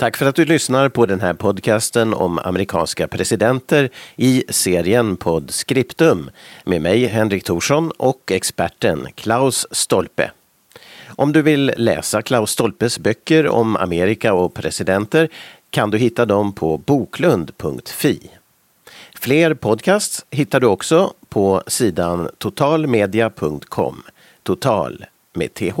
Tack för att du lyssnar på den här podcasten om amerikanska presidenter i serien Podscriptum med mig Henrik Thorsson och experten Klaus Stolpe. Om du vill läsa Klaus Stolpes böcker om Amerika och presidenter kan du hitta dem på boklund.fi. Fler podcasts hittar du också på sidan totalmedia.com. Total med TH.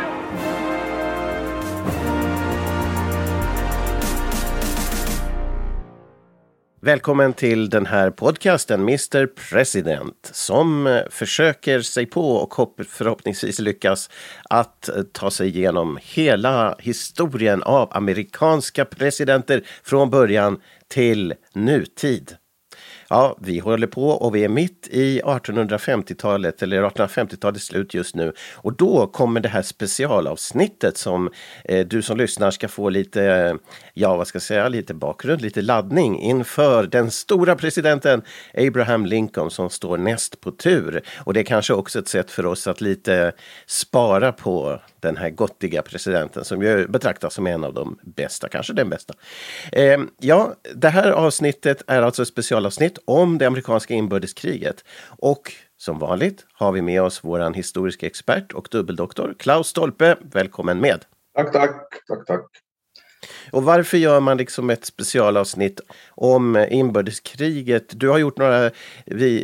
Välkommen till den här podcasten Mr President som eh, försöker sig på och förhoppningsvis lyckas att eh, ta sig igenom hela historien av amerikanska presidenter från början till nutid. Ja, vi håller på och vi är mitt i 1850-talet eller 1850-talets slut just nu. Och då kommer det här specialavsnittet som eh, du som lyssnar ska få lite, ja vad ska jag säga, lite bakgrund, lite laddning inför den stora presidenten Abraham Lincoln som står näst på tur. Och det är kanske också ett sätt för oss att lite spara på den här gottiga presidenten som ju betraktas som en av de bästa, kanske den bästa. Eh, ja, det här avsnittet är alltså ett specialavsnitt om det amerikanska inbördeskriget. Och som vanligt har vi med oss våran historiska expert och dubbeldoktor Klaus Stolpe. Välkommen med! Tack, tack, tack, tack. Och varför gör man liksom ett specialavsnitt om inbördeskriget? Du har gjort några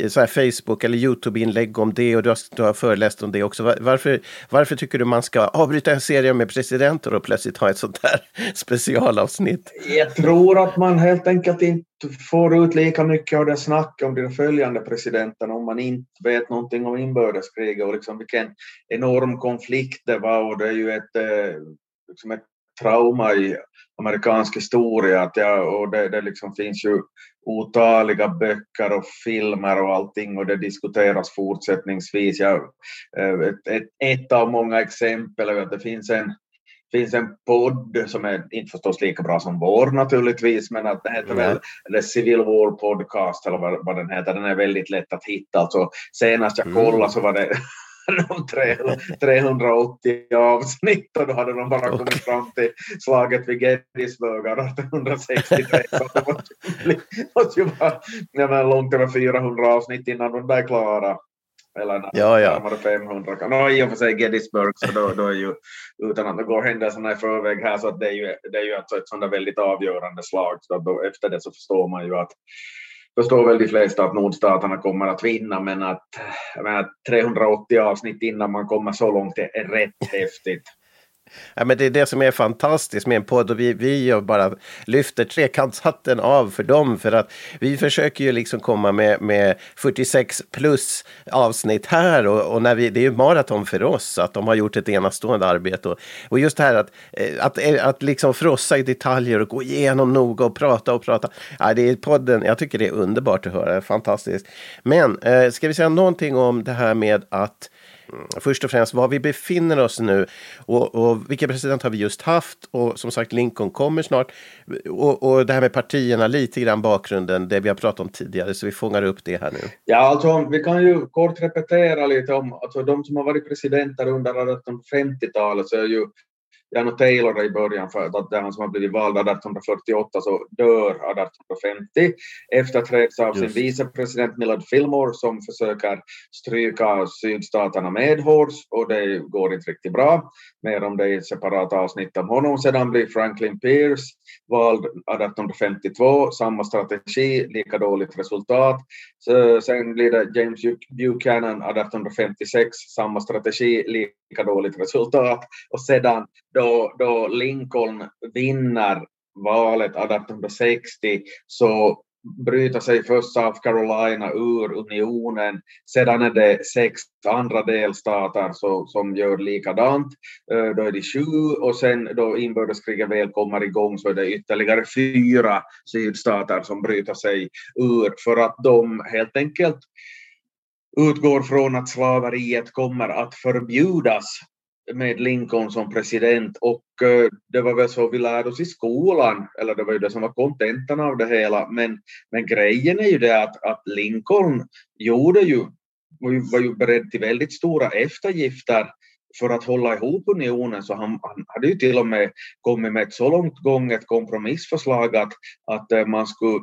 så här Facebook eller Youtube-inlägg om det och du har, du har föreläst om det också. Varför, varför tycker du man ska avbryta en serie med presidenter och plötsligt ha ett sånt här specialavsnitt? Jag tror att man helt enkelt inte får ut lika mycket av det snack om de följande presidenterna om man inte vet någonting om inbördeskriget och liksom vilken enorm konflikt det var och det är ju ett, eh, liksom ett trauma i amerikansk historia att ja, och det, det liksom finns ju otaliga böcker och filmer och allting och det diskuteras fortsättningsvis. Ja, eh, ett, ett, ett av många exempel är att det finns en finns en podd som är inte förstås lika bra som vår naturligtvis, men att den heter Nej. väl The Civil War Podcast eller vad, vad den heter. Den är väldigt lätt att hitta. Alltså, senast jag Mm. kollade så var det de tre- 380 avsnitt och då hade de bara kommit Okej. fram till slaget vid Gettysburg 1863. Så det måste ju vara ja, men långt över 400 avsnitt innan de där är klara. Eller Ja, ja. närmare 500. Nå, I och för sig Gettysburg, så då, då är ju utan att går händelserna i förväg här, så att det är ju, det är ju alltså ett sånt där väldigt avgörande slag. Så då, efter det så förstår man ju att förstår väl de flesta att nordstaterna kommer att vinna, men att, menar, 380 avsnitt innan man kommer så långt är rätt häftigt. Ja, men det är det som är fantastiskt med en podd och vi, vi bara lyfter trekantshatten av för dem för att vi försöker ju liksom komma med, med 46 plus avsnitt här och, och när vi, det är ju maraton för oss att de har gjort ett enastående arbete och, och just det här att, eh, att, att, att liksom frossa i detaljer och gå igenom noga och prata och prata. Ja, det är podden, jag tycker det är underbart att höra, fantastiskt. Men eh, ska vi säga någonting om det här med att Först och främst var vi befinner oss nu och, och vilka president har vi just haft och som sagt Lincoln kommer snart. Och, och det här med partierna, lite grann bakgrunden, det vi har pratat om tidigare så vi fångar upp det här nu. Ja, alltså vi kan ju kort repetera lite om alltså, de som har varit presidenter under 1850-talet så är ju Jano Taylor i början, för att det är han som har blivit vald 1848, så dör 1850. Efterträds av sin vicepresident Millard Fillmore som försöker stryka sydstaterna medhårs och det går inte riktigt bra. Mer om det i ett separat avsnitt om honom. Sedan blir Franklin Pierce vald 1852, samma strategi, lika dåligt resultat. Så, sen blir det James Buchanan 1856, samma strategi, lika dåligt resultat. Och sedan då, då Lincoln vinner valet 1860 så bryta sig först South Carolina ur unionen. Sedan är det sex andra delstater så, som gör likadant. Eh, då är det sju och sen då inbördeskriget väl kommer igång så är det ytterligare fyra sydstater som bryter sig ur för att de helt enkelt utgår från att slaveriet kommer att förbjudas med Lincoln som president. Och eh, det var väl så vi lärde oss i skolan, eller det var ju det som var kontentan av det hela, men, men grejen är ju det att, att Lincoln gjorde ju, var ju, var ju beredd till väldigt stora eftergifter för att hålla ihop unionen. Så han, han hade ju till och med kommit med ett så långt gånget kompromissförslag att, att eh, man skulle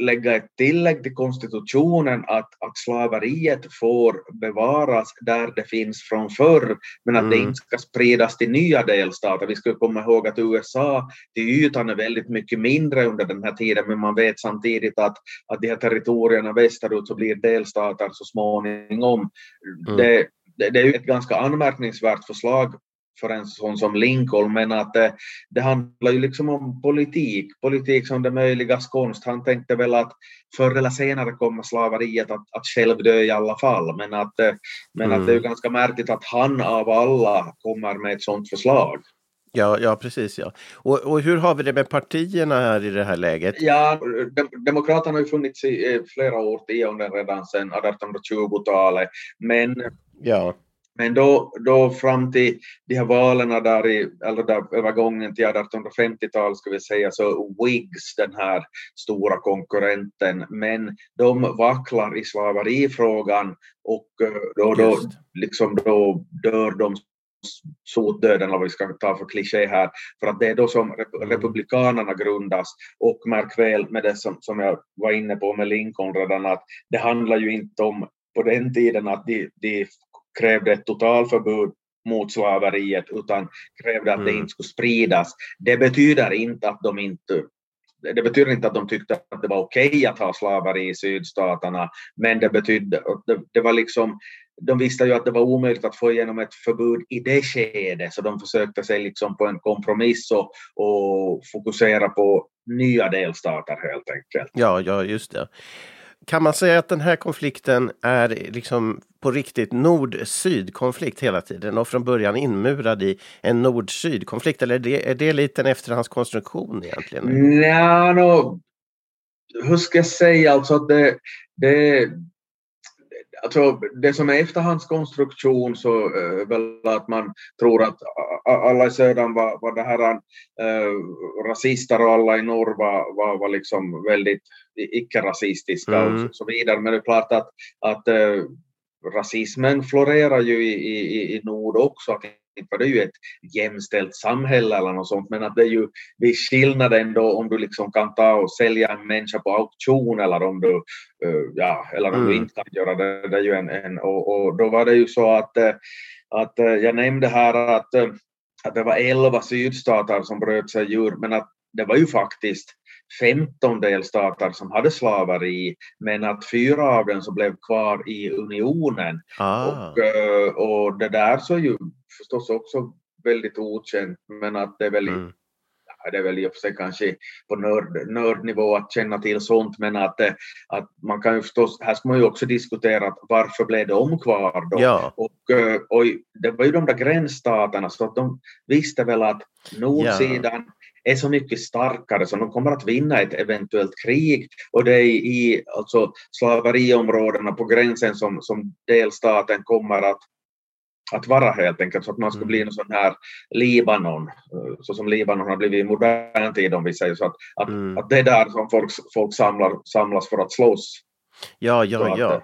lägga ett tillägg till konstitutionen att, att slaveriet får bevaras där det finns från förr, men att mm. det inte ska spridas till nya delstater. Vi ska komma ihåg att USA till ytan är väldigt mycket mindre under den här tiden, men man vet samtidigt att, att de här territorierna västerut så blir delstater så småningom. Mm. Det, det, det är ett ganska anmärkningsvärt förslag för en sån som Lincoln, men att det, det handlar ju liksom om politik, politik som det möjligas konst. Han tänkte väl att förr eller senare kommer slaveriet att, att själv dö i alla fall, men att, men mm. att det är ju mm. ganska märkligt att han av alla kommer med ett sådant förslag. Ja, ja precis. Ja. Och, och hur har vi det med partierna här i det här läget? Ja, Demokraterna har ju funnits i flera årtionden redan sedan 1820-talet, men ja. Men då, då fram till de här valen där i, eller där övergången till 1850-talet ska vi säga, så Whigs, den här stora konkurrenten, men de vacklar i slaverifrågan och eh, då, då, liksom då dör de sotdöden, eller vad vi ska ta för kliché här, för att det är då som mm. republikanerna grundas. Och märk väl med det som, som jag var inne på med Lincoln redan, att det handlar ju inte om på den tiden att de, de krävde ett totalförbud mot slaveriet utan krävde att mm. det inte skulle spridas. Det betyder inte att de inte det betyder inte att de tyckte att det var okej okay att ha slaveri i sydstaterna, men det betydde, det, det var liksom, de visste ju att det var omöjligt att få igenom ett förbud i det skedet, så de försökte sig liksom på en kompromiss och, och fokusera på nya delstater helt enkelt. Ja, ja, just det. Kan man säga att den här konflikten är liksom på riktigt nord-syd-konflikt hela tiden och från början inmurad i en nord-syd-konflikt? Eller är det, är det lite en efterhandskonstruktion egentligen? Nej, no, hur ska jag säga alltså att det, det Alltså, det som är efterhandskonstruktion så äh, väl att man tror att alla i södern var, var det här äh, rasister och alla i norr var, var, var liksom väldigt icke-rasistiska mm. och så vidare. Men det är klart att, att äh, rasismen florerar ju i, i, i nord också. Var det ju ett jämställt samhälle eller något sånt, men att det är ju viss skillnad ändå om du liksom kan ta och sälja en människa på auktion eller om du, uh, ja, eller om mm. du inte kan göra det. det är ju en, en och, och, då var det ju så att, uh, att uh, jag nämnde här att, att det var elva sydstater som bröt sig ur, men att det var ju faktiskt 15 delstater som hade slaveri, men att fyra av dem så blev kvar i unionen. Ah. Och, och det där så är ju förstås också väldigt okänt, men att det är väl mm. det är väl i och för sig kanske på nörd, nördnivå att känna till sånt, men att, att man kan ju förstås, här ska man ju också diskutera varför blev de kvar då? Ja. Och, och det var ju de där gränsstaterna, så att de visste väl att nordsidan ja är så mycket starkare så de kommer att vinna ett eventuellt krig och det är i alltså, slaveriområdena på gränsen som, som delstaten kommer att att vara helt enkelt, så att man ska bli en mm. sån här Libanon, eh, så som Libanon har blivit i modern tid om vi säger så, att, att, mm. att det är där som folk, folk samlar, samlas för att slåss. Ja, ja, ja. Eh,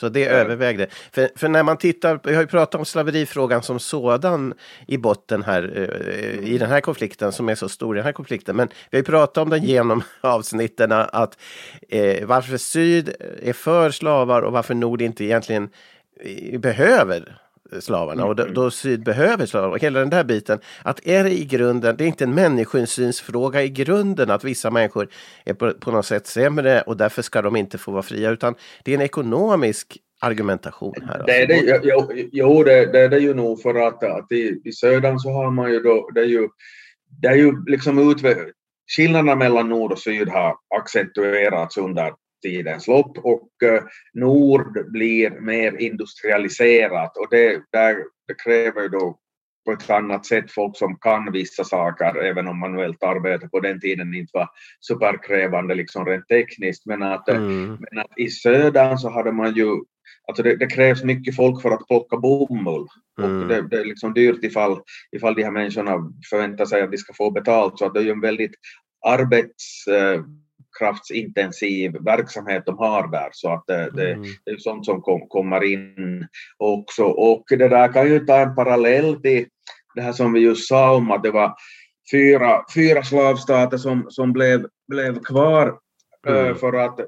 så det övervägde. För, för när man tittar, vi har ju pratat om slaverifrågan som sådan i botten här eh, i den här konflikten som är så stor i den här konflikten. Men vi har ju pratat om den genom avsnitten att eh, varför syd är för slavar och varför nord inte egentligen eh, behöver slavarna och då, mm. då syd behöver slavarna. Hela den där biten. Att är det i grunden, det är inte en människosynsfråga i grunden att vissa människor är på, på något sätt sämre och därför ska de inte få vara fria utan det är en ekonomisk argumentation här. Alltså. Det är det, jo, jo det, det är det ju nog för att, att i, i södern så har man ju då, det är ju, det är ju liksom utve, skillnaderna mellan nord och syd har accentuerats under tidens lopp och uh, nord blir mer industrialiserat och det, där, det kräver då på ett annat sätt folk som kan vissa saker, även om manuellt arbete på den tiden inte var superkrävande liksom rent tekniskt. Men att, mm. men att i södern så hade man ju Alltså det, det, krävs mycket folk för att plocka bomull. Mm. Och det, det, är liksom dyrt ifall, ifall de här människorna förväntar sig att de ska få betalt. Så att det är ju en väldigt arbetskraftsintensiv verksamhet de har där. Så att det, mm. det är sånt som kom, kommer in också. Och det där kan ju ta en parallell till det här som vi just sa om att det var fyra, fyra slavstater som, som blev, blev kvar mm. för att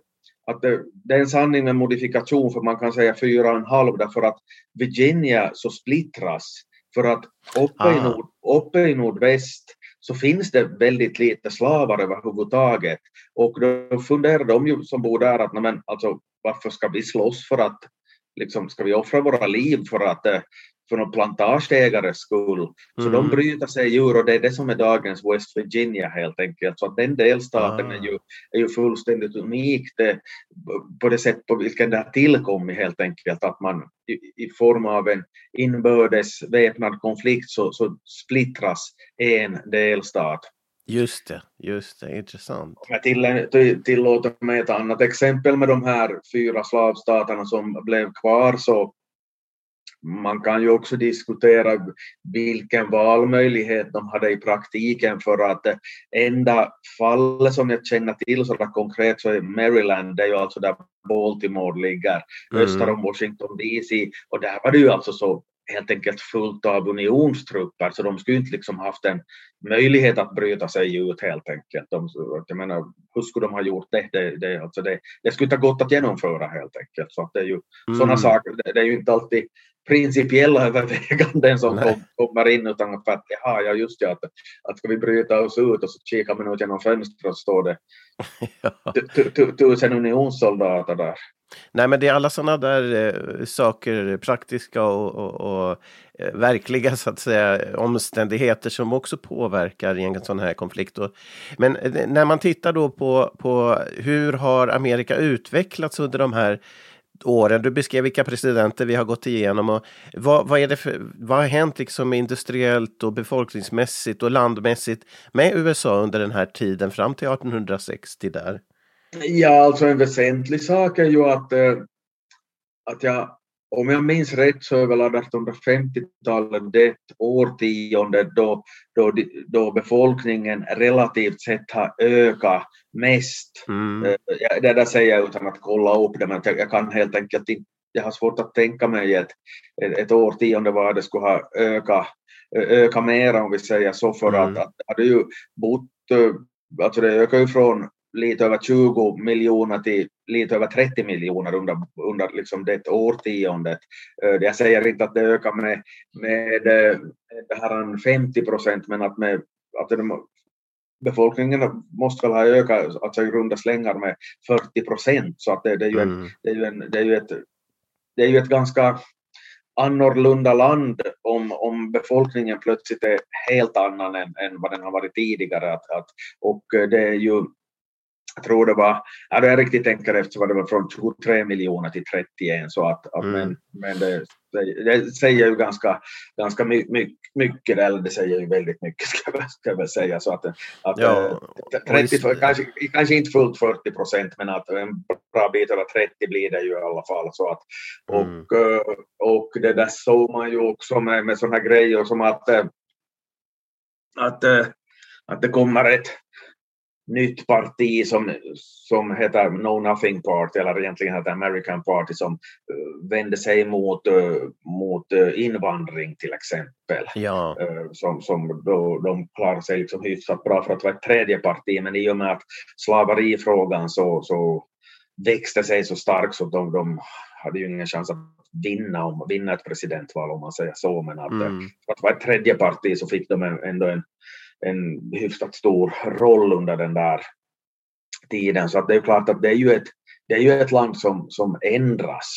att det, det, är en sanning med modifikation för man kan säga fyra och en halv därför att Virginia så splittras för att uppe, ah. i, nord, uppe i nordväst så finns det väldigt lite slavar överhuvudtaget. Och då funderar de ju som bor där att men, alltså, varför ska vi slåss för att liksom, ska vi offra våra liv för att eh, för någon plantageägares skull. Så mm. de bryter sig ur och det är det som är dagens West Virginia helt enkelt. Så att den delstaten ah. är, ju, är ju fullständigt unik det, på det sätt på vilken det har tillkommit helt enkelt. Att man i, i form av en inbördes väpnad konflikt så, så splittras en delstat. Just det, just det, intressant. Om jag till, tillåter mig ett annat exempel med de här fyra slavstaterna som blev kvar så man kan ju också diskutera vilken valmöjlighet de hade i praktiken för att enda fallet som jag känner till så där konkret så är Maryland, det är ju alltså där Baltimore ligger, mm. öster om Washington DC och där var det ju alltså så helt enkelt fullt av unionstrupper så de skulle inte liksom haft en möjlighet att bryta sig ut helt enkelt. De, jag menar, hur skulle de ha gjort det? Det, det, alltså det, det skulle inte ha gått att genomföra helt enkelt. Så att det är ju mm. sådana saker, det, är ju inte alltid principiella överväganden som kom, kommer in utan att, att jaha, ja just ja, att, att ska vi bryta oss ut och så kikar man ut genom fönstret och står det tusen unionssoldater där. Nej, men det är alla sådana där eh, saker, praktiska och, och, och eh, verkliga så att säga, omständigheter som också påverkar i en sån här konflikt. Och, men eh, när man tittar då på, på hur har Amerika utvecklats under de här åren. Du beskrev vilka presidenter vi har gått igenom. Och vad, vad, är det för, vad har hänt liksom industriellt och befolkningsmässigt och landmässigt med USA under den här tiden fram till 1860 där? Ja, alltså en väsentlig sak är ju att, eh, att jag, om jag minns rätt så är väl 1850-talet det årtionde då, då, då befolkningen relativt sett har ökat mest. Mm. Eh, det där säger jag utan att kolla upp det, men jag kan helt enkelt inte, jag har svårt att tänka mig ett, ett årtionde var det skulle ha ökat öka mer om vi säger så för mm. att, att det hade ju bott, eh, alltså det ökar ju från lite över 20 miljoner till lite över 30 miljoner under, under liksom det årtiondet. Eh, jag säger inte att det ökar med, med det här 50 procent, men att, med, att befolkningen måste väl ha ökat alltså i runda slängar med 40 procent, så att det, det, är ju mm. det, är ju en, det, är ju ett, det är ju ett ganska annorlunda land om, om befolkningen plötsligt är helt annan än, än vad den har varit tidigare. Att, att, och det är ju jag tror det var, ja, jag riktigt tänker efter var det var från 23 miljoner till 31 så att, att mm. men, men det, det, säger ju ganska, ganska mycket, mycket, eller det säger ju väldigt mycket ska jag, ska jag väl säga så att, att ja, 30, för, kanske, kanske inte fullt 40 procent men att en bra bit över 30 blir det ju i alla fall så att och, mm. och det där såg man ju också med, med sådana grejer som att att, att det kommer ett nytt parti som, som heter No Nothing Party, eller egentligen heter American Party, som uh, vände sig mot, uh, mot uh, invandring till exempel. Ja. som, som då, de klarar sig liksom hyfsat bra för att vara ett tredje parti, men i och med att slaverifrågan så, så växte sig så starkt så de, de hade ju ingen chans att vinna, om, vinna ett presidentval om man säger så, men att, mm. för att vara ett tredje parti så fick de ändå en en hyfsat stor roll under den där tiden. Så att det är klart att det är ju ett, det är ju ett land som, som ändras.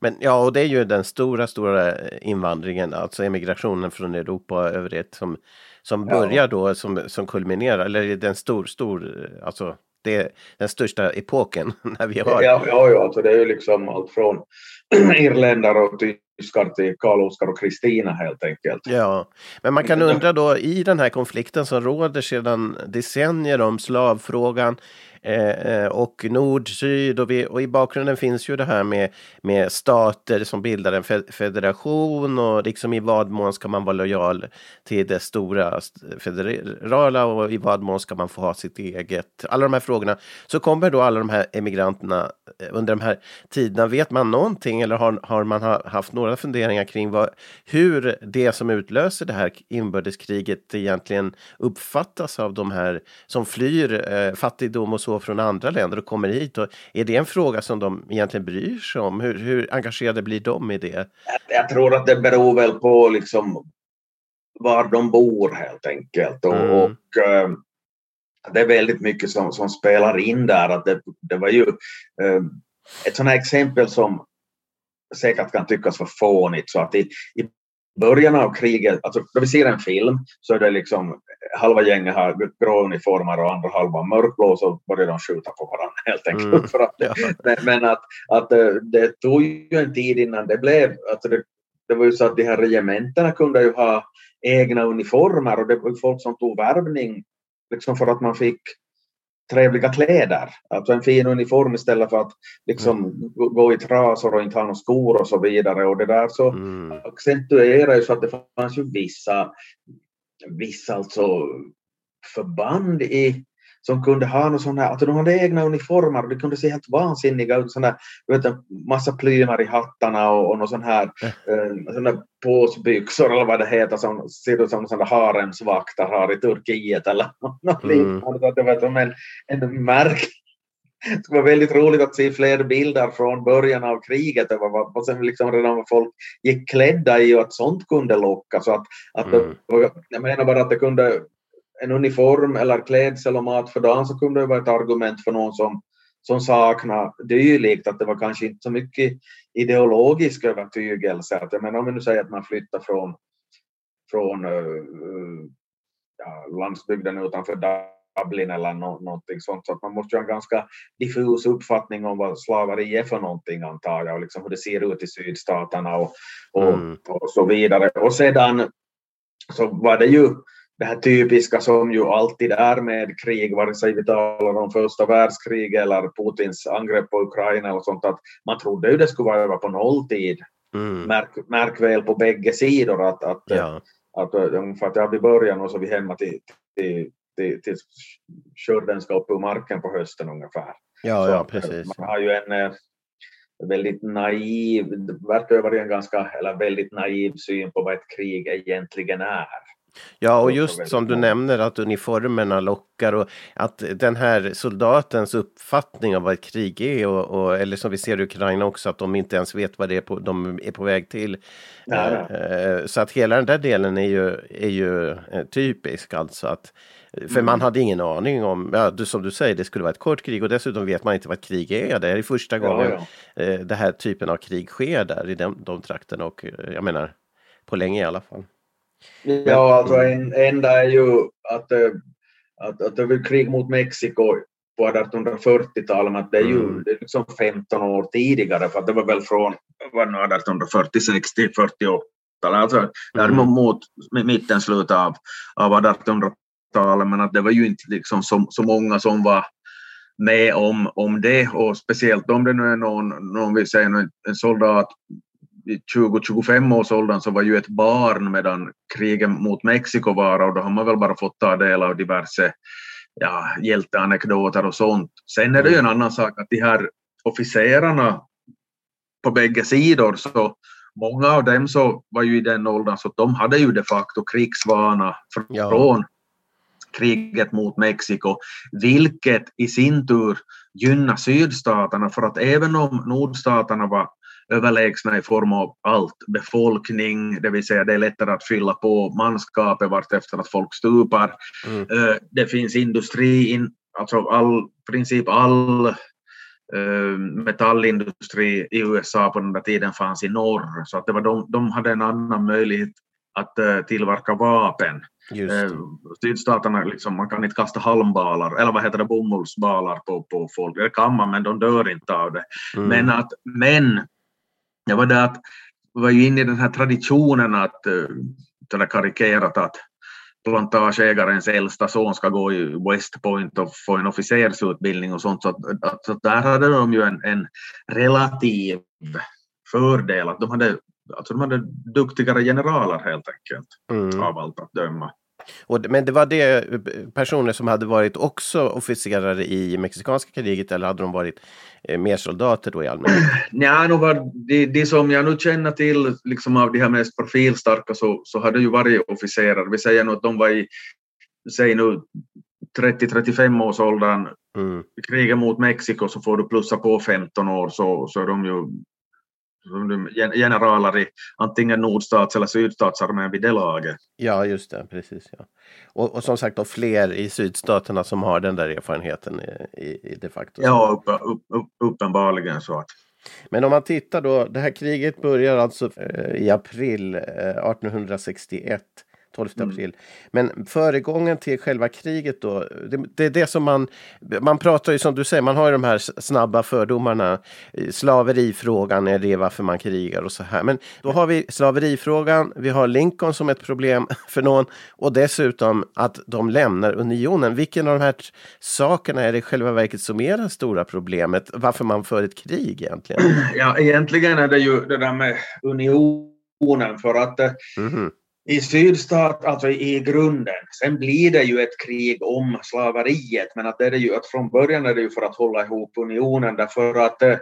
Men ja, och det är ju den stora, stora invandringen, alltså emigrationen från Europa och övrigt som, som Ja. börjar då, som, som kulminerar, eller den stor, stor, alltså det är den största epoken när vi har. Ja, ja, ja alltså det är ju liksom allt från irländare och tyskar till Karl-Oskar och Kristina helt enkelt. Ja, men man kan undra då i den här konflikten som råder sedan decennier om slavfrågan Eh, eh, och nord-syd och, vi, och i bakgrunden finns ju det här med, med stater som bildar en federation och liksom i vad mån ska man vara lojal till det stora federala och i vad mån ska man få ha sitt eget. Alla de här frågorna. Så kommer då alla de här emigranterna eh, under de här tiderna. Vet man någonting eller har, har man haft några funderingar kring vad, hur det som utlöser det här inbördeskriget egentligen uppfattas av de här som flyr eh, fattigdom och så från andra länder och kommer hit? Och är det en fråga som de egentligen bryr sig om? Hur, hur engagerade blir de i det? Jag, tror att det beror väl på liksom var de bor helt enkelt. Och, Mm. och eh, det är väldigt mycket som, som spelar in där. Att det, det var ju eh, ett sådant här exempel som säkert kan tyckas vara fånigt. Så att i, i början av kriget, alltså när vi ser en film så är det liksom halva gänget har grå uniformer och andra halvan mörkblå så börjar de skjuta på varandra helt enkelt. Mm. För att, Ja. men, men att, att eh, det tog ju en tid innan det blev, alltså det, det var ju så att de här regementena kunde ju ha egna uniformer och det var folk som tog värvning liksom för att man fick trevliga kläder. Alltså en fin uniform istället för att liksom gå- gå i trasor och inte ha några skor och så vidare. Och det där så Mm. accentuerar ju så att det fanns ju vissa, vissa alltså förband i, som kunde ha någon sån här, alltså de hade egna uniformer och det kunde se helt vansinniga ut, sån där, du vet en massa plymer i hattarna och, och någon sån här, eh, sån där påsbyxor eller vad det heter som ser ut som sådana haremsvakter har i Turkiet eller något Mm. liknande. Det var som en, en märk, det vara väldigt roligt att se fler bilder från början av kriget vad, vad sen liksom redan vad folk gick klädda i och att sånt kunde locka. Så att, att Mm. det, jag menar bara att det kunde en uniform eller klädsel och mat för dagen så kunde det vara ett argument för någon som, som saknar dylikt, att det var kanske inte så mycket ideologisk övertygelse. Att, jag menar, om vi nu säger att man flyttar från, från uh, ja, landsbygden utanför Dublin eller no, någonting sånt. Så att man måste ju ha en ganska diffus uppfattning om vad slaveri är för någonting antar jag och liksom hur det ser ut i sydstaterna och, och, Mm. och så vidare. Och sedan så var det ju det här typiska som ju alltid är med krig, vare sig vi talar om första världskriget eller Putins angrepp på Ukraina eller sånt, att man trodde ju det skulle vara över på nolltid. Mm. Märk, märk väl på bägge sidor att, att, Ja. att, eh, ungefär att ja, vi börjar och så är vi hemma till, till, till, till skörden ska upp ur marken på hösten ungefär. Ja, Så ja, eh, precis. Man har ju en eh, väldigt naiv, vara en ganska, eller väldigt naiv syn på vad ett krig egentligen är. Ja, och just som du nämner att uniformerna lockar och att den här soldatens uppfattning av vad ett krig är och, och eller som vi ser i Ukraina också att de inte ens vet vad det är på, de är på väg till. Nej, Eh, eh, Så att hela den där delen är ju, är ju eh, typisk alltså att för Mm. man hade ingen aning om, ja, du, som du säger, det skulle vara ett kort krig och dessutom vet man inte vad ett krig är. Det är första Ja, gången ja. eh, det här typen av krig sker där i de, de trakterna och jag menar på länge i alla fall. Ja, alltså en enda är ju att, eh, att, att det var krig mot Mexiko på 1840-talet, men att det är ju Mm. det är liksom 15 år tidigare, för det var väl från vad nu, 1846 till 48. Alltså, Mm. mot mitten, slutet av, av 1800-talet, men att det var ju inte liksom så, så många som var med om, om det och speciellt om det nu är någon, någon vi säger nu, en soldat 20-25 års åldern så var ju ett barn medan krigen mot Mexiko var och då har man väl bara fått ta del av diverse ja, hjälteanekdoter och sånt. Sen är det ju en annan sak att de här officerarna på bägge sidor så många av dem så var ju i den åldern så de hade ju de facto krigsvana Ja. från kriget mot Mexiko, vilket i sin tur gynnar sydstaterna för att även om nordstaterna var överlägsna i form av allt, befolkning, det vill säga det är lättare att fylla på manskapet vartefter att folk stupar. Mm. Eh, Det finns industri, in, alltså all, princip all eh, metallindustri i USA på den där tiden fanns i norr, så att det var de, de hade en annan möjlighet att uh, tillverka vapen. Eh, sydstaterna, liksom, man kan inte kasta halmbalar, eller vad heter det, bomullsbalar på, på folk. Det kan man, men de dör inte av det. Mm. Men, att, men det var det att var ju inne i den här traditionen att, uh, karikerat att plantageägarens äldsta son ska gå i West Point och få en officersutbildning och sånt. Så, att, att, så där hade de ju en, en relativ fördel. Att de, hade, alltså de hade duktigare generaler helt enkelt, mm. av allt att döma. Och, men det var det personer som hade varit också officerare i mexikanska kriget eller hade de varit eh, mer soldater då i allmänhet? Ja, nu var de, de som jag nu känner till liksom av de här mest profilstarka så, så hade ju varit officerare. Vi säger nu att de var i, säg nu 30-35 års åldern. Mm. Kriget mot Mexiko så får du plussa på 15 år så, så är de ju generaler i antingen nordstats eller sydstatsarmén vid det laget. Ja, just det, precis. Ja. Och, och som sagt, då fler i sydstaterna som har den där erfarenheten i, i de facto. Ja, upp, upp, upp, uppenbarligen så att. Men om man tittar då, det här kriget börjar alltså eh, i april eh, 1861 12 mm. april. Mm. Men föregången till själva kriget då, det, det, är det som man, man pratar ju som du säger, man har ju de här snabba fördomarna. Slaverifrågan är det varför man krigar och så här. Men då har vi slaverifrågan, vi har Lincoln som ett problem för någon och dessutom att de lämnar unionen. Vilken av de här sakerna är det i själva verket som är det stora problemet? Varför man för ett krig egentligen? Ja, egentligen är det ju det där med unionen för att mm i sydstat, alltså i grunden. Sen blir det ju ett krig om slaveriet, men att det är ju att från början är det ju för att hålla ihop unionen, därför att äh,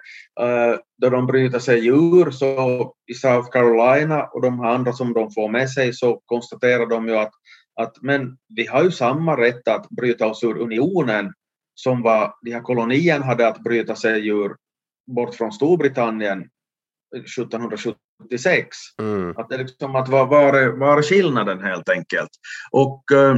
då de bryter sig ur så i South Carolina och de andra som de får med sig så konstaterar de ju att, att men vi har ju samma rätt att bryta oss ur unionen som vad de här kolonierna hade att bryta sig ur bort från Storbritannien 1776. Mm. Att det liksom att var, var, var skillnaden helt enkelt. Och, eh,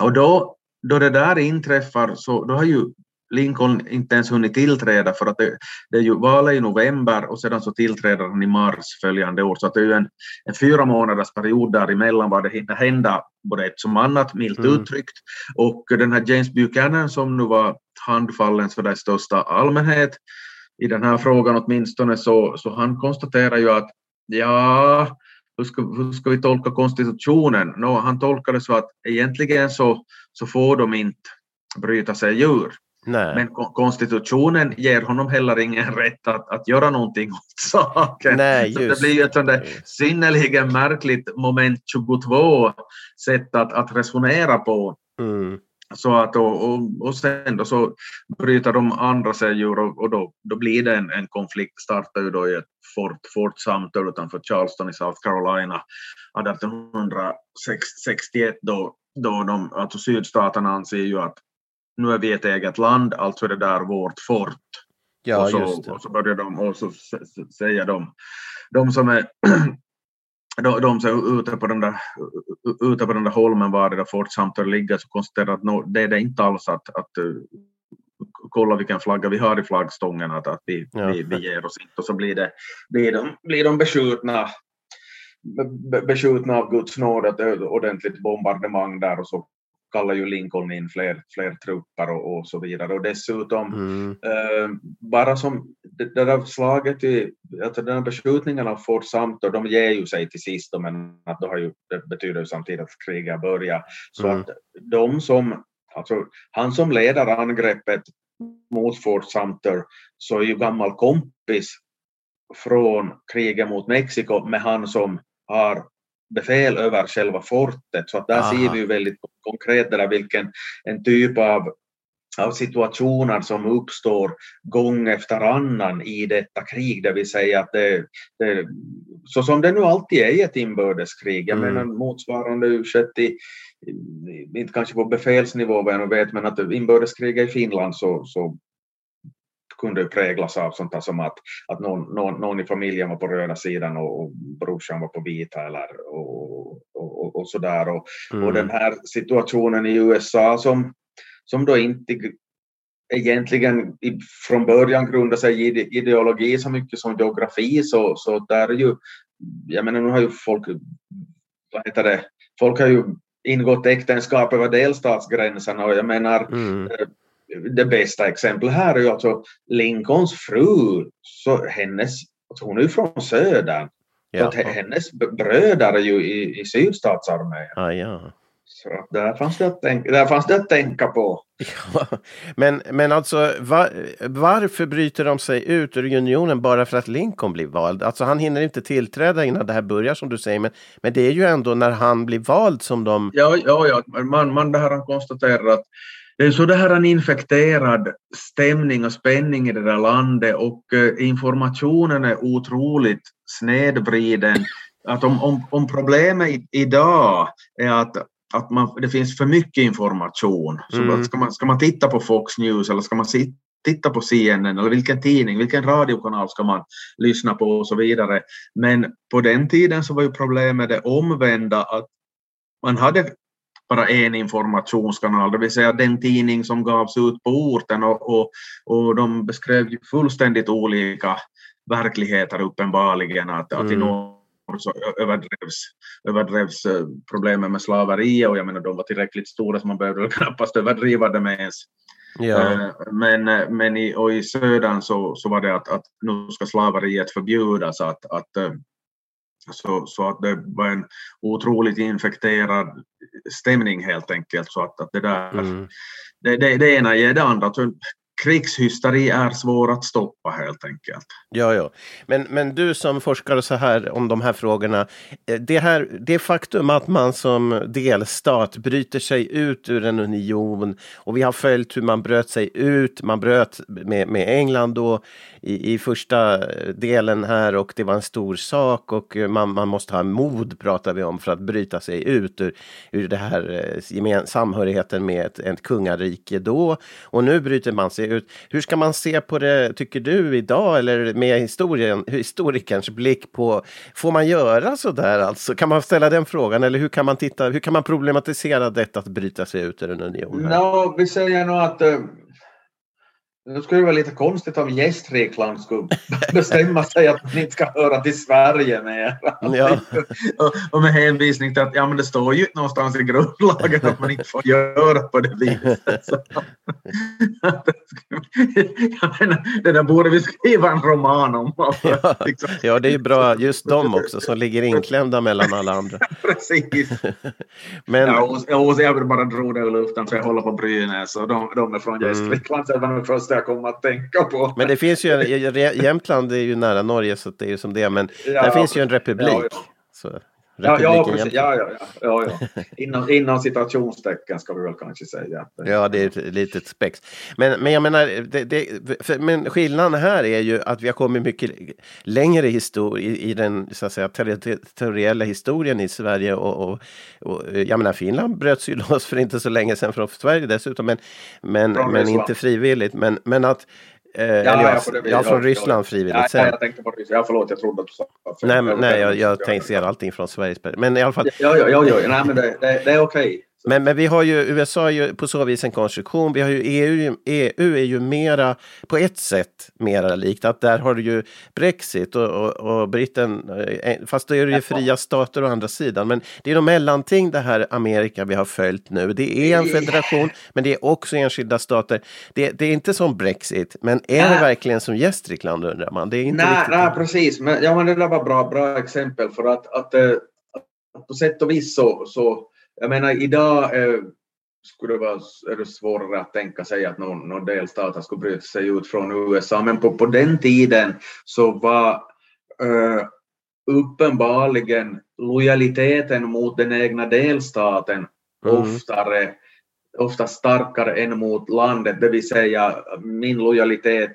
och då, då det där inträffar så då har ju Lincoln inte ens hunnit tillträda för att det, det är ju valet i november och sedan så tillträder han i mars följande år. Så att det är ju en, en fyra månaders period däremellan var det hinner hända både ett som annat, milt mm. uttryckt. Och den här James Buchanan som nu var handfallen för det största allmänhet i den här frågan åtminstone så, så han konstaterar ju att ja, hur ska, hur ska vi tolka konstitutionen? No, han tolkar det så att egentligen så, så får de inte bryta sig ur. Nej. Men konstitutionen ger honom heller ingen rätt att, att göra någonting åt saken. Nej, så det blir ju ett sånt där synnerligen märkligt moment 22 sätt att, att resonera på. Mm. Så att, och, och, och sen då så bryter de andra sig ur och, och då, då blir det en, en konflikt, startar ju då i ett fort, fort samtal utanför Charleston i South Carolina. 1861 då, då de, alltså sydstaterna anser ju att nu är vi ett eget land, alltså är det där vårt fort. Ja, och, så, och så börjar de, och så säger de, de som är de, de som ute på den där, ute på den där holmen var det där Fort Sumter ligger så konstaterar att no, det är det inte alls att, att uh, kolla vilken flagga vi har i flaggstången, att, att vi, ja. vi, vi ger oss inte och så blir, det, blir, de, blir de beskjutna beskjutna av Guds nåd, ett ordentligt bombardemang där och så kallar ju Lincoln in fler, fler trupper och, och så vidare. Och dessutom, mm. eh, bara som det, det där slaget, i, alltså den här beskjutningen av Fort Sumter, de ger ju sig till sist, men att då har ju, det betyder ju samtidigt att kriget börjar. Så mm. att de som, alltså han som leder angreppet mot Fort Sumter så är ju gammal kompis från kriget mot Mexiko med han som har befäl över själva fortet. Så att där Aha. ser vi ju väldigt konkret där vilken en typ av, av situationer som uppstår gång efter annan i detta krig, det vill säga att det, det så som det nu alltid är i ett inbördeskrig, jag mm. menar motsvarande skett i inte kanske på befälsnivå vad jag nu vet, men att inbördeskriget i Finland så, så kunde präglas av sånt här som att, att någon, någon, någon i familjen var på röda sidan och, och brorsan var på vita eller och, och, och sådär. Och, mm. och den här situationen i USA som, som då inte egentligen från början grundar sig i ideologi så mycket som geografi så, så där är ju, jag menar nu har ju folk, vad heter det, folk har ju ingått äktenskap över delstatsgränserna och jag menar mm. Det bästa exemplet här är ju alltså Lincolns fru, så hennes, alltså hon är ju från södern, ja. så hennes bröder är ju i, i sydstatsarmén. Ah, ja. Så där fanns det att tänka, där fanns det att tänka på. Ja, men, men alltså var, varför bryter de sig ut ur unionen bara för att Lincoln blir vald? Alltså han hinner inte tillträda innan det här börjar som du säger, men, men det är ju ändå när han blir vald som de... Ja, ja, ja. Man, man det här han konstaterar att det är så det här en infekterad stämning och spänning i det där landet och eh, informationen är otroligt snedvriden. Att om, om, om problemet idag är att att man, det finns för mycket information. Så mm. ska, man, ska man titta på Fox News eller ska man titta på CNN eller vilken tidning, vilken radiokanal ska man lyssna på och så vidare. Men på den tiden så var ju problemet det omvända att man hade bara en informationskanal, det vill säga den tidning som gavs ut på orten och, och, och de beskrev ju fullständigt olika verkligheter uppenbarligen. Att, mm. att i mm. någon så överdrevs, överdrevs eh, problemen med slaveriet och jag menar de var tillräckligt stora så man behövde knappast överdriva det med ens. Ja. Eh, men, eh, men i, och i södern så, så var det att, att nu ska slaveriet förbjudas. Att, att, så, så att det var en otroligt infekterad stämning helt enkelt. Så att, att det, där, mm. det, det, det ena ger det andra krigshysteri är svår att stoppa helt enkelt. Ja, ja. Men, men du som forskar så här om de här frågorna. Eh, det, här, det faktum att man som delstat bryter sig ut ur en union och vi har följt hur man bröt sig ut. Man bröt med, med England då i, i första eh, delen här och det var en stor sak och eh, man, man måste ha mod pratar vi om för att bryta sig ut ur, ur det här eh, samhörigheten med ett, ett kungarike då. Och nu bryter man sig ut. Hur ska man se på det, tycker du, idag eller med historien, historikerns blick på, får man göra så där alltså? Kan man ställa den frågan eller hur kan man titta, hur kan man problematisera detta att bryta sig ut ur en union? No, vi säger nog att uh nu skulle det vara lite konstigt om Gästrikland skulle bestämma sig att man inte ska höra till Sverige mer. Ja. och, med hänvisning till att ja, men det står ju någonstans i grundlagen att man inte får göra på det viset. Så, det där borde vi skriva en roman om. Ja, liksom. ja, det är bra. Just de också som ligger inklämda mellan alla andra. Precis. men... ja, och, jag vill bara dra det ur luften för jag håller på Brynäs och de, de är från Gästrikland. Mm. Så det var det första jag kom att tänka på. Men det finns ju, Jämtland är ju nära Norge så det är ju som det men ja, där finns ju en republik. Ja, ja. Ja, ja, precis. Ja, ja, ja, ja, ja. Inom, inom citationstecken ska vi väl kanske säga. Ja, det är ett litet spex. Men, men jag menar, det, det, för, men skillnaden här är ju att vi har kommit mycket längre histori i, i den så att säga, territoriella historien i Sverige. Och, och, och, jag menar, Finland bröt ju loss för inte så länge sedan från Sverige dessutom, men, men, men inte frivilligt. Men, men att Eh, ja, ja, jag, ja, från Ryssland frivilligt. Ja, jag tänkte på Ryssland. Ja, förlåt, jag trodde att du sa... Nej, men, nej jag, jag tänkte se allting från Sveriges Men i alla fall. Ja, ja, ja, ja. Nej, men det, det, det är okej. Men, men vi har ju, USA är ju på så vis en konstruktion. Vi har ju EU, EU är ju mera, på ett sätt mera likt. Att där har du ju Brexit och, och, och Britten, eh, fast då är det ju fria stater å andra sidan. Men det är nog mellanting det här Amerika vi har följt nu. Det är en federation, men det är också enskilda stater. Det, det är inte som Brexit, men är det verkligen som Gästrikland undrar man? Det är inte nej, nej, precis. Men, ja, men det där var bra, bra exempel för att, att, att, eh, att på sätt och vis så, så jag menar idag eh, skulle det vara är det svårare att tänka sig att någon, någon delstat skulle bryta sig ut från USA, men på, på den tiden så var eh, uppenbarligen lojaliteten mot den egna delstaten mm. oftare, ofta starkare än mot landet, det vill säga min lojalitet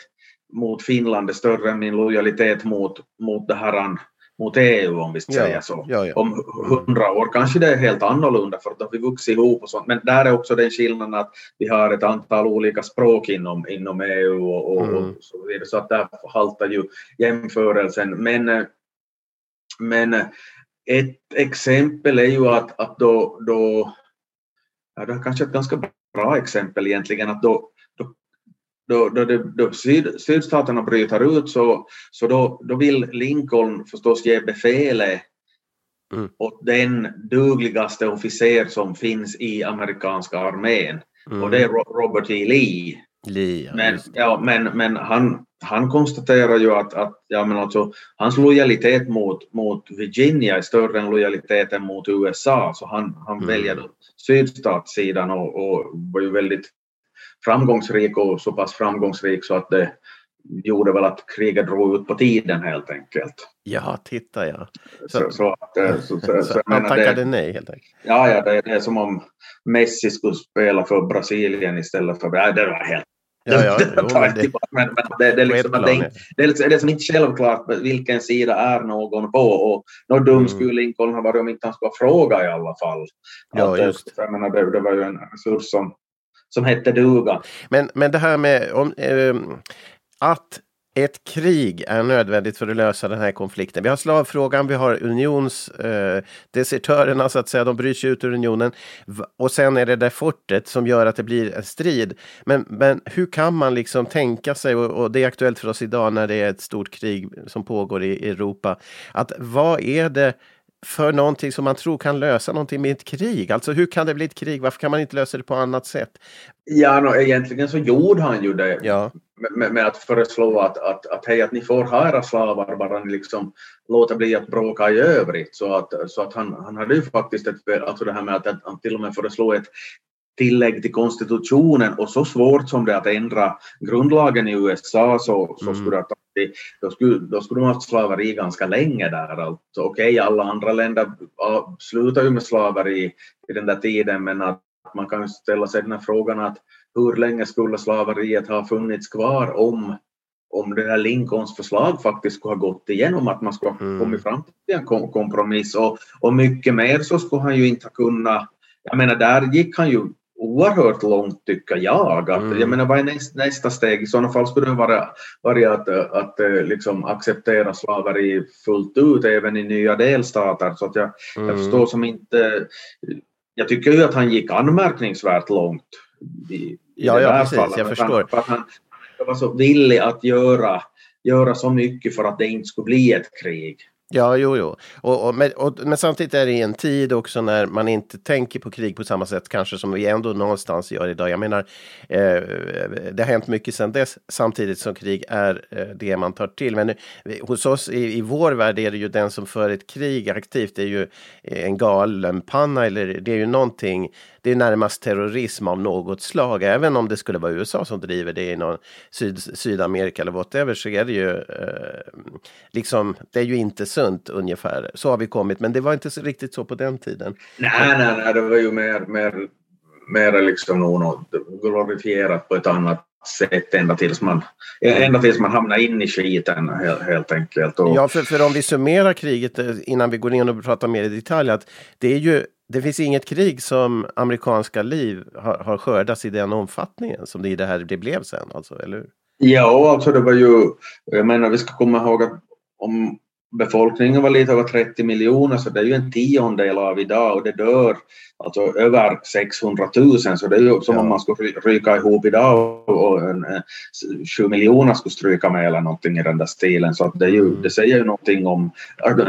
mot Finland är större än min lojalitet mot, mot det här mot EU om vi ska ja, säga så. Ja, ja. Om hundra år kanske det är helt annorlunda för att då har vi vuxit ihop och sånt. Men där är också den skillnaden att vi har ett antal olika språk inom, inom EU och, och, mm. och så vidare. Så att där haltar ju jämförelsen. Men, men ett exempel är ju att, att då, då ja, det är kanske ett ganska bra exempel egentligen, att då, då då, då, det, då syd, sydstaterna bryter ut så, så då, då vill Lincoln förstås ge befälet Mm. åt den dugligaste officer som finns i amerikanska armén. Mm. Och det är Ro- Robert E. Lee. Lee, ja, Men, ja, men, men han, han konstaterar ju att, att ja, men alltså, hans lojalitet mot, mot Virginia är större än lojaliteten mot USA, så han, han Mm. väljer sydstatssidan och, och var ju väldigt framgångsrik och så pass framgångsrik så att det gjorde väl att kriget drog ut på tiden helt enkelt. Ja, titta ja. Så, Så- så, att, eh, så, så, så, han tackade det, nej helt enkelt. ja, ja, det, det är som om Messi skulle spela för Brasilien istället för... Ja, det var helt Ja, ja, det jo, tar men jag det, tillbaka. men, men det, det, är liksom, det, är det, är det är som inte självklart vilken sida är någon på. Och något dum Mm. skulle Lincoln ha varit om inte han skulle fråga i alla fall. Ja, Att, eh, just. Jag menar, det, det var ju en resurs som, som hette duga. Men, men det här med om, eh, att ett krig är nödvändigt för att lösa den här konflikten. Vi har slavfrågan, vi har unionsdesertörerna eh, så att säga, de bryr sig ut ur unionen. Och sen är det det fortet som gör att det blir en strid. Men, men hur kan man liksom tänka sig, och, och det är aktuellt för oss idag när det är ett stort krig som pågår i Europa, att vad är det för någonting som man tror kan lösa någonting med ett krig? Alltså hur kan det bli ett krig? Varför kan man inte lösa det på annat sätt? Ja, no, egentligen så gjorde han ju det Ja, med, med, att föreslå att, att, att hej, att ni får ha era slavar bara ni liksom låter bli att bråka i övrigt. Så att, så att han, han hade ju faktiskt ett, alltså det här med att, att han till och med föreslog ett tillägg till konstitutionen och så svårt som det är att ändra grundlagen i USA så, så Mm. skulle det, ta- då skulle, då skulle de ha haft slaveri ganska länge där. Alltså, Okej, alla andra länder slutar ju med slaveri i den där tiden men att man kan ju ställa sig den här frågan att hur länge skulle slaveriet ha funnits kvar om, om det här Lincolns förslag faktiskt skulle ha gått igenom, att man skulle ha Mm. kommit fram till en kom- kompromiss och, och mycket mer så skulle han ju inte ha kunnat, jag menar där gick han ju oerhört långt tycker jag. Att, Mm. Jag menar vad är nästa, nästa steg? I sådana fall skulle det vara, vara att, att, eh, liksom acceptera slaveri fullt ut även i nya delstater. Så att jag, jag Mm. förstår som inte... Jag tycker ju att han gick anmärkningsvärt långt. I, i Ja, det ja, precis, fallet. jag För förstår. Han, för att han var så villig att göra, göra så mycket för att det inte skulle bli ett krig. Ja, jo, jo. Och, och, men, och, men samtidigt är det i en tid också när man inte tänker på krig på samma sätt kanske som vi ändå någonstans gör idag. Jag menar, eh, det har hänt mycket sedan dess samtidigt som krig är eh, det man tar till. Men nu, hos oss i, i vår värld är det ju den som för ett krig aktivt, det är ju en galenpanna eller det är ju någonting, det är närmast terrorism av något slag. Även om det skulle vara USA som driver det i någon Syd, Sydamerika eller whatever så är det ju eh, liksom, det är ju inte sunt ungefär. Så har vi kommit, men det var inte så, riktigt så på den tiden. Nej, nej, nej, det var ju mer, mer, mer liksom något glorifierat på ett annat sätt ända tills man, ända tills man hamnar in i skiten helt, helt enkelt. Och, Ja, för, för om vi summerar kriget eh, innan vi går in och pratar mer i detalj, att det är ju det finns inget krig som amerikanska liv har, har skördats i den omfattningen som det i det här det blev sen, alltså, eller hur? Ja, alltså det var ju, jag menar vi ska komma ihåg att om befolkningen var lite över 30 miljoner så det är ju en tiondel av idag och det dör alltså över 600 000 så det är ju som Ja. om man skulle ry- ryka ihop idag och en, en, 7 miljoner skulle stryka med eller någonting i den där stilen. Så att det, är ju, det säger ju någonting om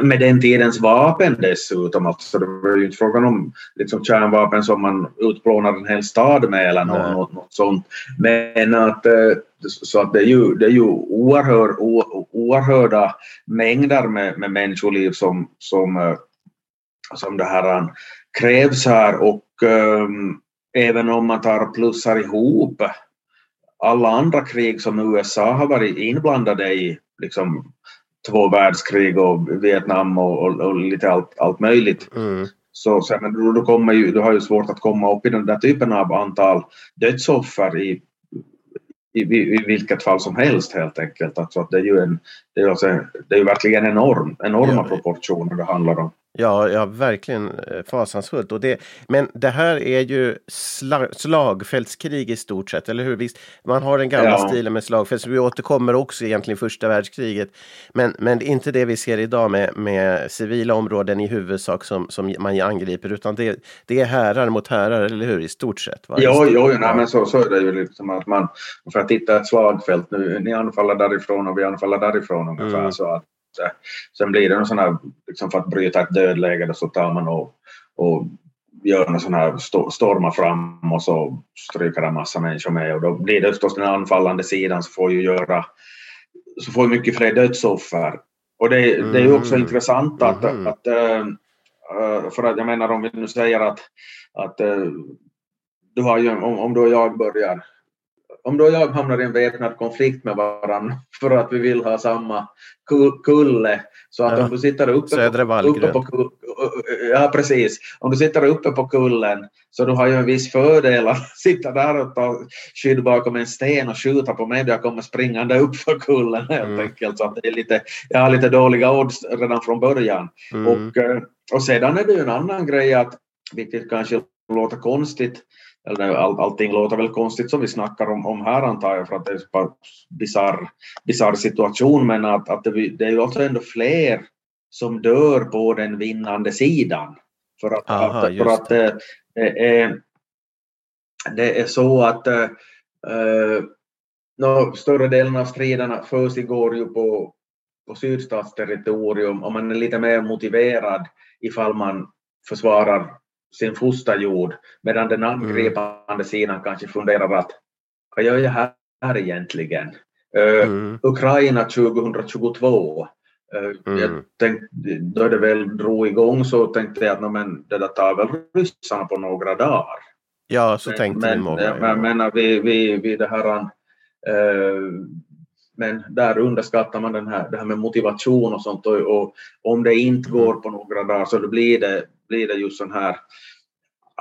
med den tidens vapen dessutom. Alltså det var ju inte frågan om liksom kärnvapen som man utplånar en hel stad med eller något, något sånt. Men att eh, så att det är ju, det är ju oerhör, o- oerhörda mängder med, med människoliv som, som, eh, som det här eh, krävs här och ehm, även om man tar plussar ihop alla andra krig som USA har varit inblandade i, liksom två världskrig och Vietnam och, och, och lite allt, allt möjligt, Mm. så, men då, då kommer ju, du har ju svårt att komma upp i den där typen av antal dödsoffer i, i, i, vilket fall som helst helt enkelt. Alltså att det är ju en, det är, alltså, det är verkligen enorm, enorma Ja. proportioner det handlar om. Ja, ja, verkligen eh, fasansfullt. Och det, men det här är ju sla, slagfältskrig i stort sett, eller hur? Visst, man har den gamla Ja. stilen med slagfält, så vi återkommer också egentligen första världskriget. Men, men det är inte det vi ser idag med, med civila områden i huvudsak som, som man angriper, utan det, det är härar mot härar, eller hur? I stort sett. Va? Jo, jo nej, men så, så är det ju liksom att man, för att hitta ett slagfält nu, ni anfaller därifrån och vi anfaller därifrån ungefär Mm. så att sen blir det någon sån här, liksom för att bryta ett dödläge så tar man och, och gör någon sån här sto, stormar fram och så stryker en massa människor med och då blir det förstås den anfallande sidan som får ju göra så får mycket fler dödsoffer. Och det, det är ju också Mm. intressant att, Mhm. att eh, eh, för att jag menar om vi nu säger att, att eh, du har ju, om, om du och jag börjar om och jag hamnar i en väpnad konflikt med varandra för att vi vill ha samma ku- kulle så att Ja. om du sitter uppe på, uppe på ja precis om du sitter uppe på kullen så du har ju en viss fördel att sitta där och ta skydd bakom en sten och skjuta på mig då jag kommer springande upp för kullen helt Mm. enkelt så att det är lite jag har lite dåliga odds redan från början Mm. och, eh, och sedan är det ju en annan grej att, vilket kanske låter konstigt, eller all, allting låter väl konstigt som vi snackar om, om här antar jag för att det är en bizarr, bizarr situation men att, att det, det är ju alltså ändå fler som dör på den vinnande sidan. För att, Aha, att, för att det, det, är, det är så att eh, eh, nå, större delen av striderna försiggår ju på, på sydstatsterritorium och man är lite mer motiverad ifall man försvarar sin fosterjord medan den angripande sidan kanske funderar att vad gör jag här, här egentligen? Eh, Mm. Ukraina 2022. Eh, Mm. Jag tänkte, då det väl drog igång så tänkte jag att "Nå, men det där tar väl ryssarna på några dagar. Ja, så tänkte men, många. Men, ja. men vi, vi, vi det här, eh, men där underskattar man den här, det här med motivation och sånt och, och om det inte Mm. går på några dagar så då blir det, blir det just sån här,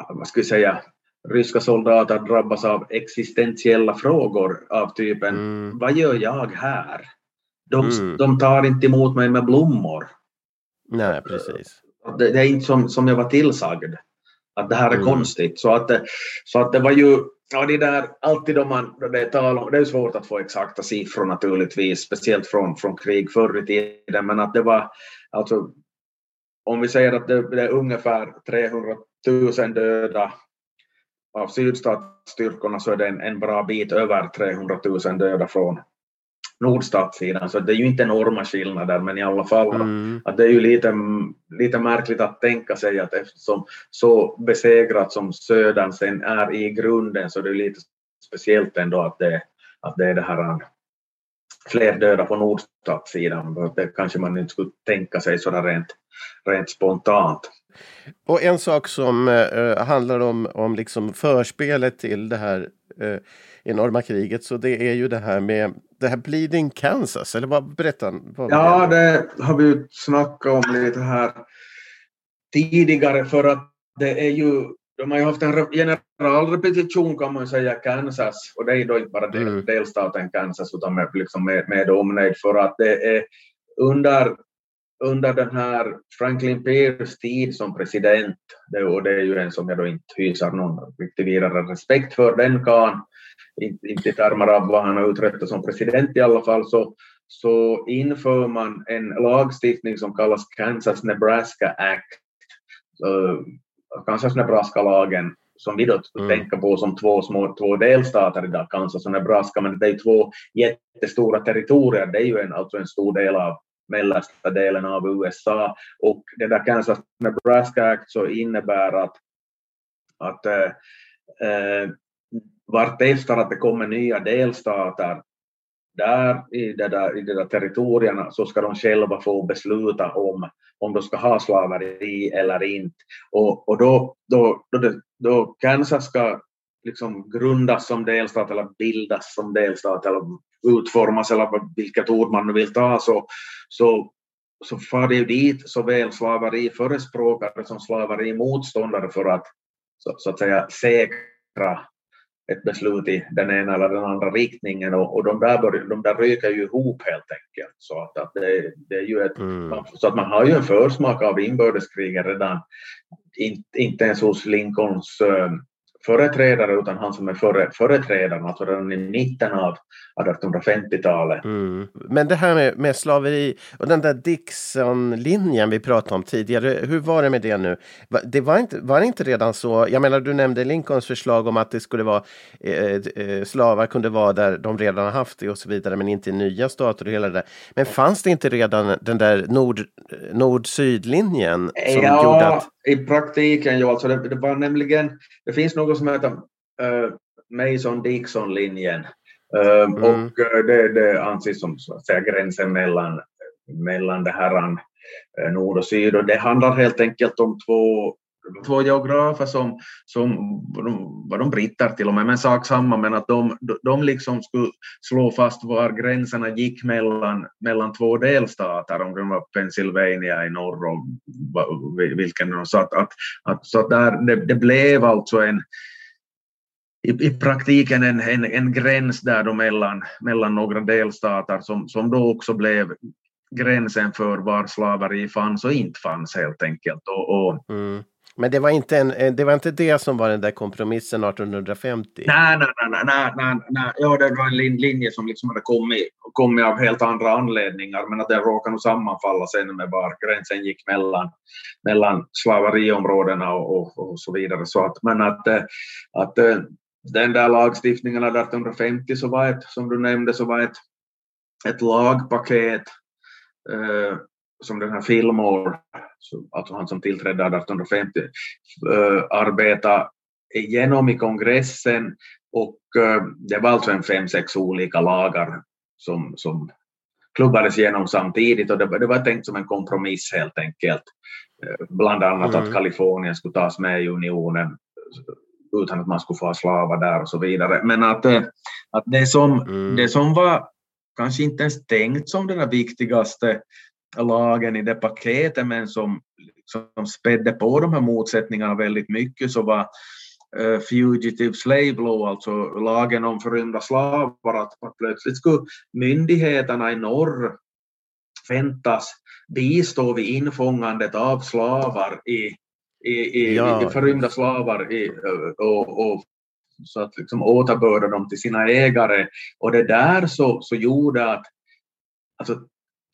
vad ska vi säga, ryska soldater drabbas av existentiella frågor av typen Mm. vad gör jag här? De, Mm. de tar inte emot mig med blommor. Nej, precis. Det, det är inte som, som jag var tillsagd. Att det här är Mm. konstigt. Så att, så att det var ju, ja det där, alltid då man, det är tal om, det är svårt att få exakta siffror naturligtvis, speciellt från, från krig förr i tiden, men att det var, alltså, om vi säger att det, är ungefär 300 000 döda av sydstatsstyrkorna så är det en, en bra bit över 300 000 döda från nordstatssidan, så det är ju inte enorma skillnader, men i alla fall Mm. att det är ju lite, lite märkligt att tänka sig att eftersom så besegrat som södern sen är i grunden så det är lite speciellt ändå att det, att det är det här fler döda på nordstatssidan. Det kanske man inte skulle tänka sig sådär rent, rent spontant. Och en sak som eh, handlar om, om liksom förspelet till det här eh, enorma kriget, så det är ju det här med det här Bleeding Kansas, eller vad berätta? Vad Ja, det har vi ju snackat om lite här tidigare för att det är ju de har ju haft en re- generalrepetition kan man säga Kansas och det är då inte bara del, Mm. delstaten Kansas utan med, liksom med, med omnejd för att det är under, under den här Franklin Pierce tid som president det, och det är ju en som jag då inte hyser någon riktigt vidare respekt för den kan inte, inte i termer av vad han har uträttat som president i alla fall så så inför man en lagstiftning som kallas Kansas-Nebraska Act. Uh, Kansas-Nebraska-lagen som vi då Mm. tänker på som två, små, två delstater idag, Kansas och Nebraska, men det är ju två jättestora territorier. Det är ju en, alltså en stor del av mellersta delen av USA. Och det där Kansas-Nebraska Act så innebär att, att eh, eh, vartefter att det kommer nya delstater där i de där, i de där territorierna så ska de själva få besluta om om de ska ha slaveri eller inte. Och, och då, då, då, det- då Kansas ska liksom grundas som delstat eller bildas som delstat eller utformas eller vilket ord man nu vill ta så, så, så far det ju dit såväl slaveriförespråkare som slaverimotståndare för att så, så att säga säkra ett beslut i den ena eller den andra riktningen och, och de, där bör, de där ryker ju ihop helt enkelt. Så att, att det, det är ju ett, Mm. så att man har ju en försmak av inbördeskriget redan, in, inte ens hos Lincolns eh, företrädare utan han som är före, företrädaren, alltså redan i mitten av 1850-talet. Mm. Men det här med, med slaveri och den där Dixon-linjen vi pratade om tidigare, hur var det med det nu? Det var inte, var det inte redan så, jag menar du nämnde Lincolns förslag om att det skulle vara eh, eh, slavar kunde vara där de redan har haft det och så vidare, men inte i nya stater och hela det där. Men fanns det inte redan den där nord, nord-syd-linjen som gjorde Ja, att... i praktiken ju alltså. Det, det var nämligen, det finns något som heter uh, Mason-Dixon-linjen. Uh, Mm. Och eh, det, det anses som säga, gränsen mellan, mellan det här eh, nord och syd. Och det handlar helt enkelt om två, två geografer som, som var de, var de brittar till och med, men sak samma, men att de, de liksom skulle slå fast var gränserna gick mellan, mellan två delstater, om det var Pennsylvania i norr och vilken det var. så att, att, att, så att där, det, det blev alltså en i, i praktiken en, en, en gräns där då mellan, mellan några delstater som, som då också blev gränsen för var slaveri fanns och inte fanns helt enkelt. Och, och, Mm. Men det var, inte en, eh, det var inte det som var den där kompromissen 1850? Nej, nej, nej, nej, nej, nej. Ja, det var en linje som liksom hade kommit, kommit av helt andra anledningar, men att den råkade nog sammanfalla sen med var gränsen gick mellan, mellan slaveriområdena och, och, och så vidare. Så att, men att, eh, att eh, den där lagstiftningen 1850 så var ett, som du nämnde, så var ett, ett lagpaket eh, som den här Fillmore, så- alltså han som tillträdde 1850, eh, arbetade igenom i kongressen och eh, det var alltså en fem, sex olika lagar som, som klubbades igenom samtidigt och det, var- det var tänkt som en kompromiss helt enkelt. Eh, Bland annat Mm. att Kalifornien skulle tas med i unionen utan att man skulle få ha slavar där och så vidare. Men att, att det, som, Mm. det som var kanske inte ens tänkt som den viktigaste lagen i det paketet men som, som spädde på de här motsättningarna väldigt mycket så var eh, Fugitive Slave Law, alltså lagen om förrymda slavar, att, att plötsligt skulle myndigheterna i norr väntas bistå vid infångandet av slavar i, i, i, Ja. i förrymda slavar i, eh, och, och så att liksom återbörda dem till sina ägare. Och det där så, så gjorde att alltså,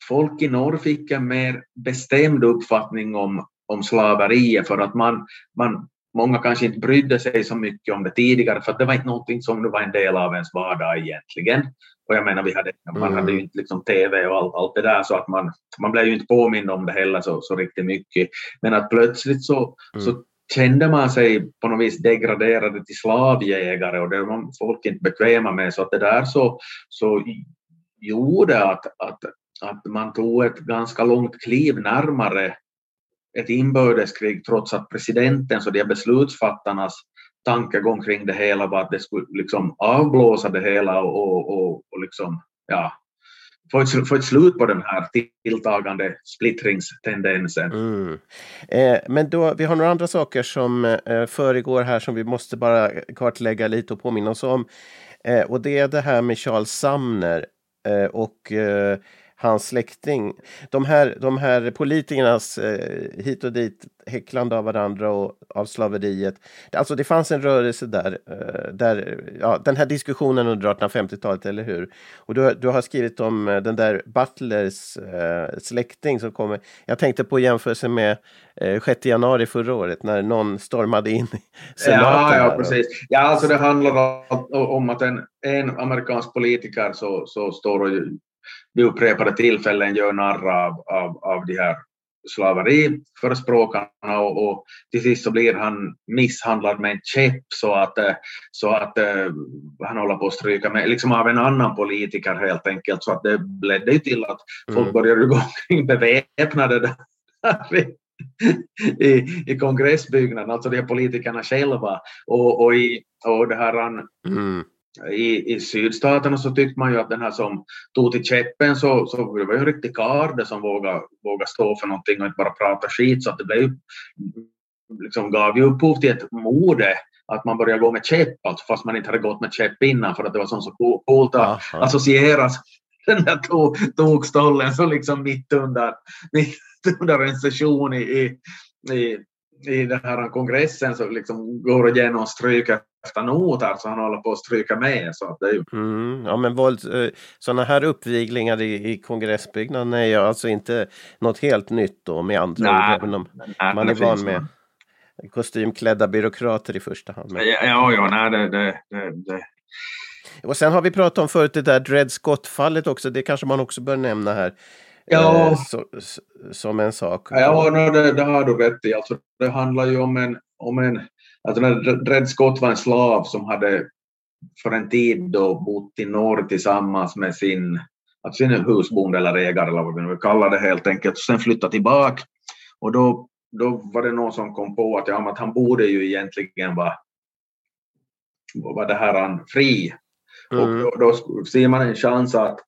folk i norr fick en mer bestämd uppfattning om, om slaveriet för att man, man, många kanske inte brydde sig så mycket om det tidigare för att det var inte någonting som nu var en del av ens vardag egentligen. Och jag menar, vi hade, man Mm. hade ju inte liksom TV och allt, allt det där så att man, man blev ju inte påmind om det heller så, så riktigt mycket. Men att plötsligt så, Mm. så kände man sig på något vis degraderade till slavjägare och det var folk inte bekväma med så att det där så, så gjorde att, att, att man tog ett ganska långt kliv närmare ett inbördeskrig trots att presidentens och de beslutsfattarnas tankegång kring det hela var att det skulle liksom avblåsa det hela och, och, och, och liksom, ja, få ett, få ett slut på den här tilltagande splittringstendensen. Mm. Eh, men då, vi har några andra saker som eh, föregår här som vi måste bara kartlägga lite och påminna oss om. Eh, och det är det här med Charles Sumner eh, och eh, hans släkting. De här, de här politikernas eh, hit och dit häcklande av varandra och av slaveriet. Alltså det fanns en rörelse där, eh, där ja, den här diskussionen under 1850-talet, eller hur? Och du, du har skrivit om eh, den där Butlers eh, släkting som kommer. Jag tänkte på jämförelsen med eh, 6 januari förra året när någon stormade in senaten. Ja, ja, precis. Ja, alltså det handlar om- att en, en amerikansk politiker så, så står och vid upprepade tillfällen gör narr av, av, av de här slaveriförespråkarna och, och till sist så blir han misshandlad med en käpp så att, eh, så att eh, han håller på att stryka med, liksom av en annan politiker helt enkelt. Så att det ledde ju till att folk Mm. började gå omkring beväpnade där i, i, kongressbyggnaden, alltså de här politikerna själva. Och, och, i, och det här, Mm. I, i sydstaterna så tyckte man ju att den här som tog till käppen så, så det var ju en riktig karl som vågade, vågade stå för någonting och inte bara prata skit så att det blev liksom gav ju upphov till ett mode att man började gå med käpp, alltså, fast man inte hade gått med käpp innan för att det var sånt så coolt att Aha. associeras den där to- tokstollen så liksom mitt under, mitt under en session i, i, i, i den här kongressen så liksom går igenom och stryker efter noter så han håller på att stryka med. Så att det är ju, Mm, ja, men våld, eh, sådana här uppviglingar i, i kongressbyggnaden är ju alltså inte något helt nytt då med andra Nej, ord, även om nej, man är van med kostymklädda byråkrater i första hand. Men, Ja, ja, ja nej, det, det, det, det. och sen har vi pratat om förut det där Dred Scott-fallet också, det kanske man också bör nämna här. Ja. eh, så, som en sak. Ja, no, det, det har du rätt i. Alltså, det handlar ju om en... Om en alltså, när Dred Scott var en slav som hade för en tid då bott i norr tillsammans med sin, alltså sin husbonde eller ägare eller vad vi nu vill kalla det helt enkelt. Sen flyttade tillbaka och då, då var det någon som kom på att, ja, att han borde ju egentligen vara, var det här han fri. Mm. Och då, då ser man en chans att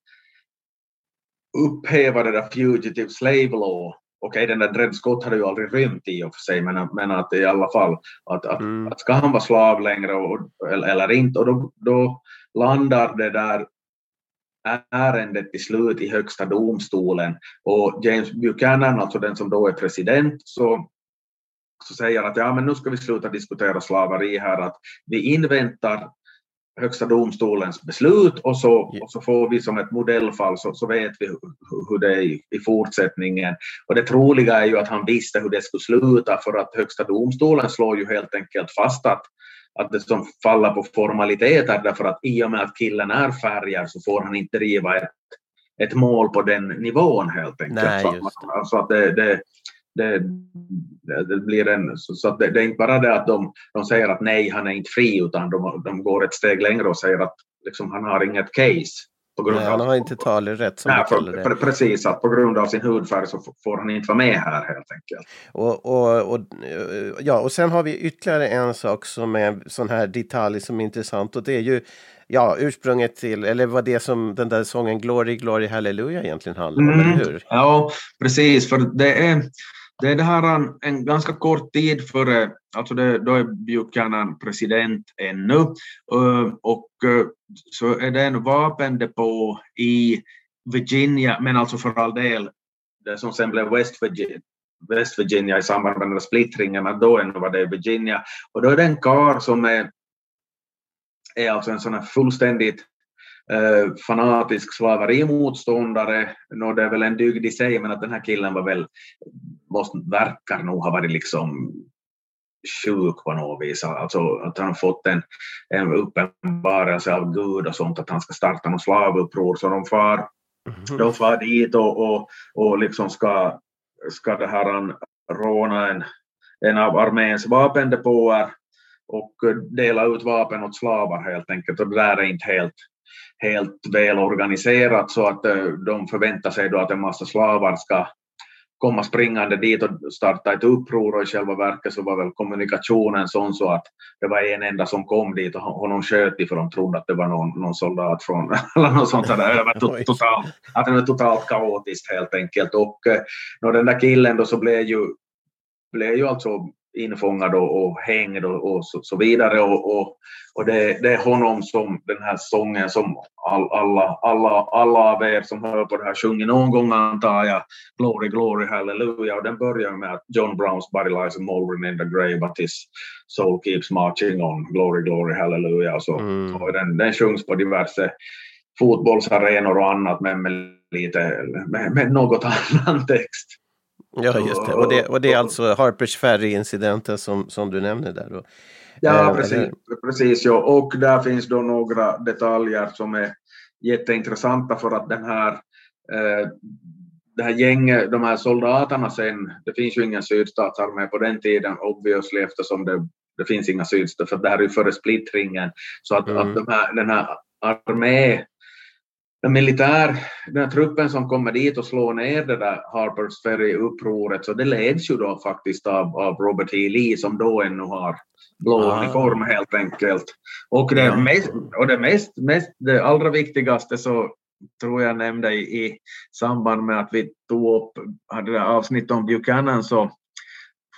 upphäva det där fugitive slave law. Okej, den där Dred Scott hade ju aldrig rymt i och för sig, men, men att i alla fall att, att, Mm. att ska han vara slav längre och, eller, eller inte, och då, då landar det där ärendet till slut i högsta domstolen och James Buchanan, alltså den som då är president, så, så säger att ja, men nu ska vi sluta diskutera slaveri här, att vi inväntar högsta domstolens beslut och så, och så får vi som ett modellfall så, så vet vi hur, hur det är i, i fortsättningen. Och det troliga är ju att han visste hur det skulle sluta för att högsta domstolen slår ju helt enkelt fast att, att det som faller på formaliteter därför att i och med att killen är färgad så får han inte driva ett, ett mål på den nivån helt enkelt. Nej, så att, man, alltså att det, det, det, det, blir en, så, så det, det är inte bara det att de, de säger att nej, han är inte fri, utan de, de går ett steg längre och säger att liksom, han har inget case. På grund Nej, av, han har inte talerätt som nej, för, för, precis, att på grund av sin hudfärg så får han inte vara med här helt enkelt. Och, och, och, ja, och sen har vi ytterligare en sak som är en sån här detalj som är intressant och det är ju ja, ursprunget till, eller vad det som den där sången Glory, Glory, Hallelujah egentligen handlar om, Mm. eller hur? Ja, precis, för det är det, är det här en, en ganska kort tid före, alltså det, då är Buchanan president ännu, eh, och eh, så är det en vapendepå i Virginia, men alltså för all del, det som sen blev West Virginia, West Virginia i samband med den splittringen, då ännu var det Virginia. Och då är det en kar som är, är alltså en sån här fullständigt eh, fanatisk slaverimotståndare. Nå, det är väl en dygd i sig, men att den här killen var väl, måste, verkar nog ha varit liksom sjuk på något vis. Alltså att han fått en, en uppenbarelse av Gud och sånt, att han ska starta någon slavuppror. Så de far, de far dit och, och, och liksom ska, ska det här han råna en, en av arméns vapendepåer och dela ut vapen åt slavar helt enkelt. Och det där är inte helt, helt väl organiserat så att eh, de förväntar sig då att en massa slavar ska komma springande dit och starta ett uppror och i själva verket så var väl kommunikationen sån så att det var en enda som kom dit och honom sköt de för de trodde att det var någon, någon soldat från eller något sånt där. Det var totalt, att det var totalt kaotiskt helt enkelt och eh, nå, den där killen då så blev ju, blev ju alltså infångad och, och hängd och, och så, så vidare. Och, och, och det, det är honom som den här sången som all, alla, alla, alla av er som hör på det här sjunger. Någon gång antar jag Glory, glory, hallelujah. Och den börjar med att John Browns body lies moldering in the grave but his soul keeps marching on. Glory, glory, hallelujah. Och så, Mm. och den, den sjungs på diverse fotbollsarenor och annat men med lite med, med något annan text. Ja, just det. Och det, och det är alltså Harpers Ferry-incidenten som, som du nämner där. Då. Ja, Eh, precis. precis ja. Och där finns då några detaljer som är jätteintressanta för att den här, eh, det här gänget, de här soldaterna sen, det finns ju ingen sydstatsarmé på den tiden obviously eftersom det, det finns inga sydstater, för det här är ju före splittringen. Så att, Mm. att de här, den här armé, den militär, den här truppen som kommer dit och slår ner det där Harpers Ferry-upproret, så det leds ju då faktiskt av, av Robert E. Lee som då ännu har blå Ah. uniform helt enkelt. Och det, Ja. mest, och det, mest, mest, det allra viktigaste så tror jag nämnde i, i samband med att vi tog upp hade avsnitt om Buchanan så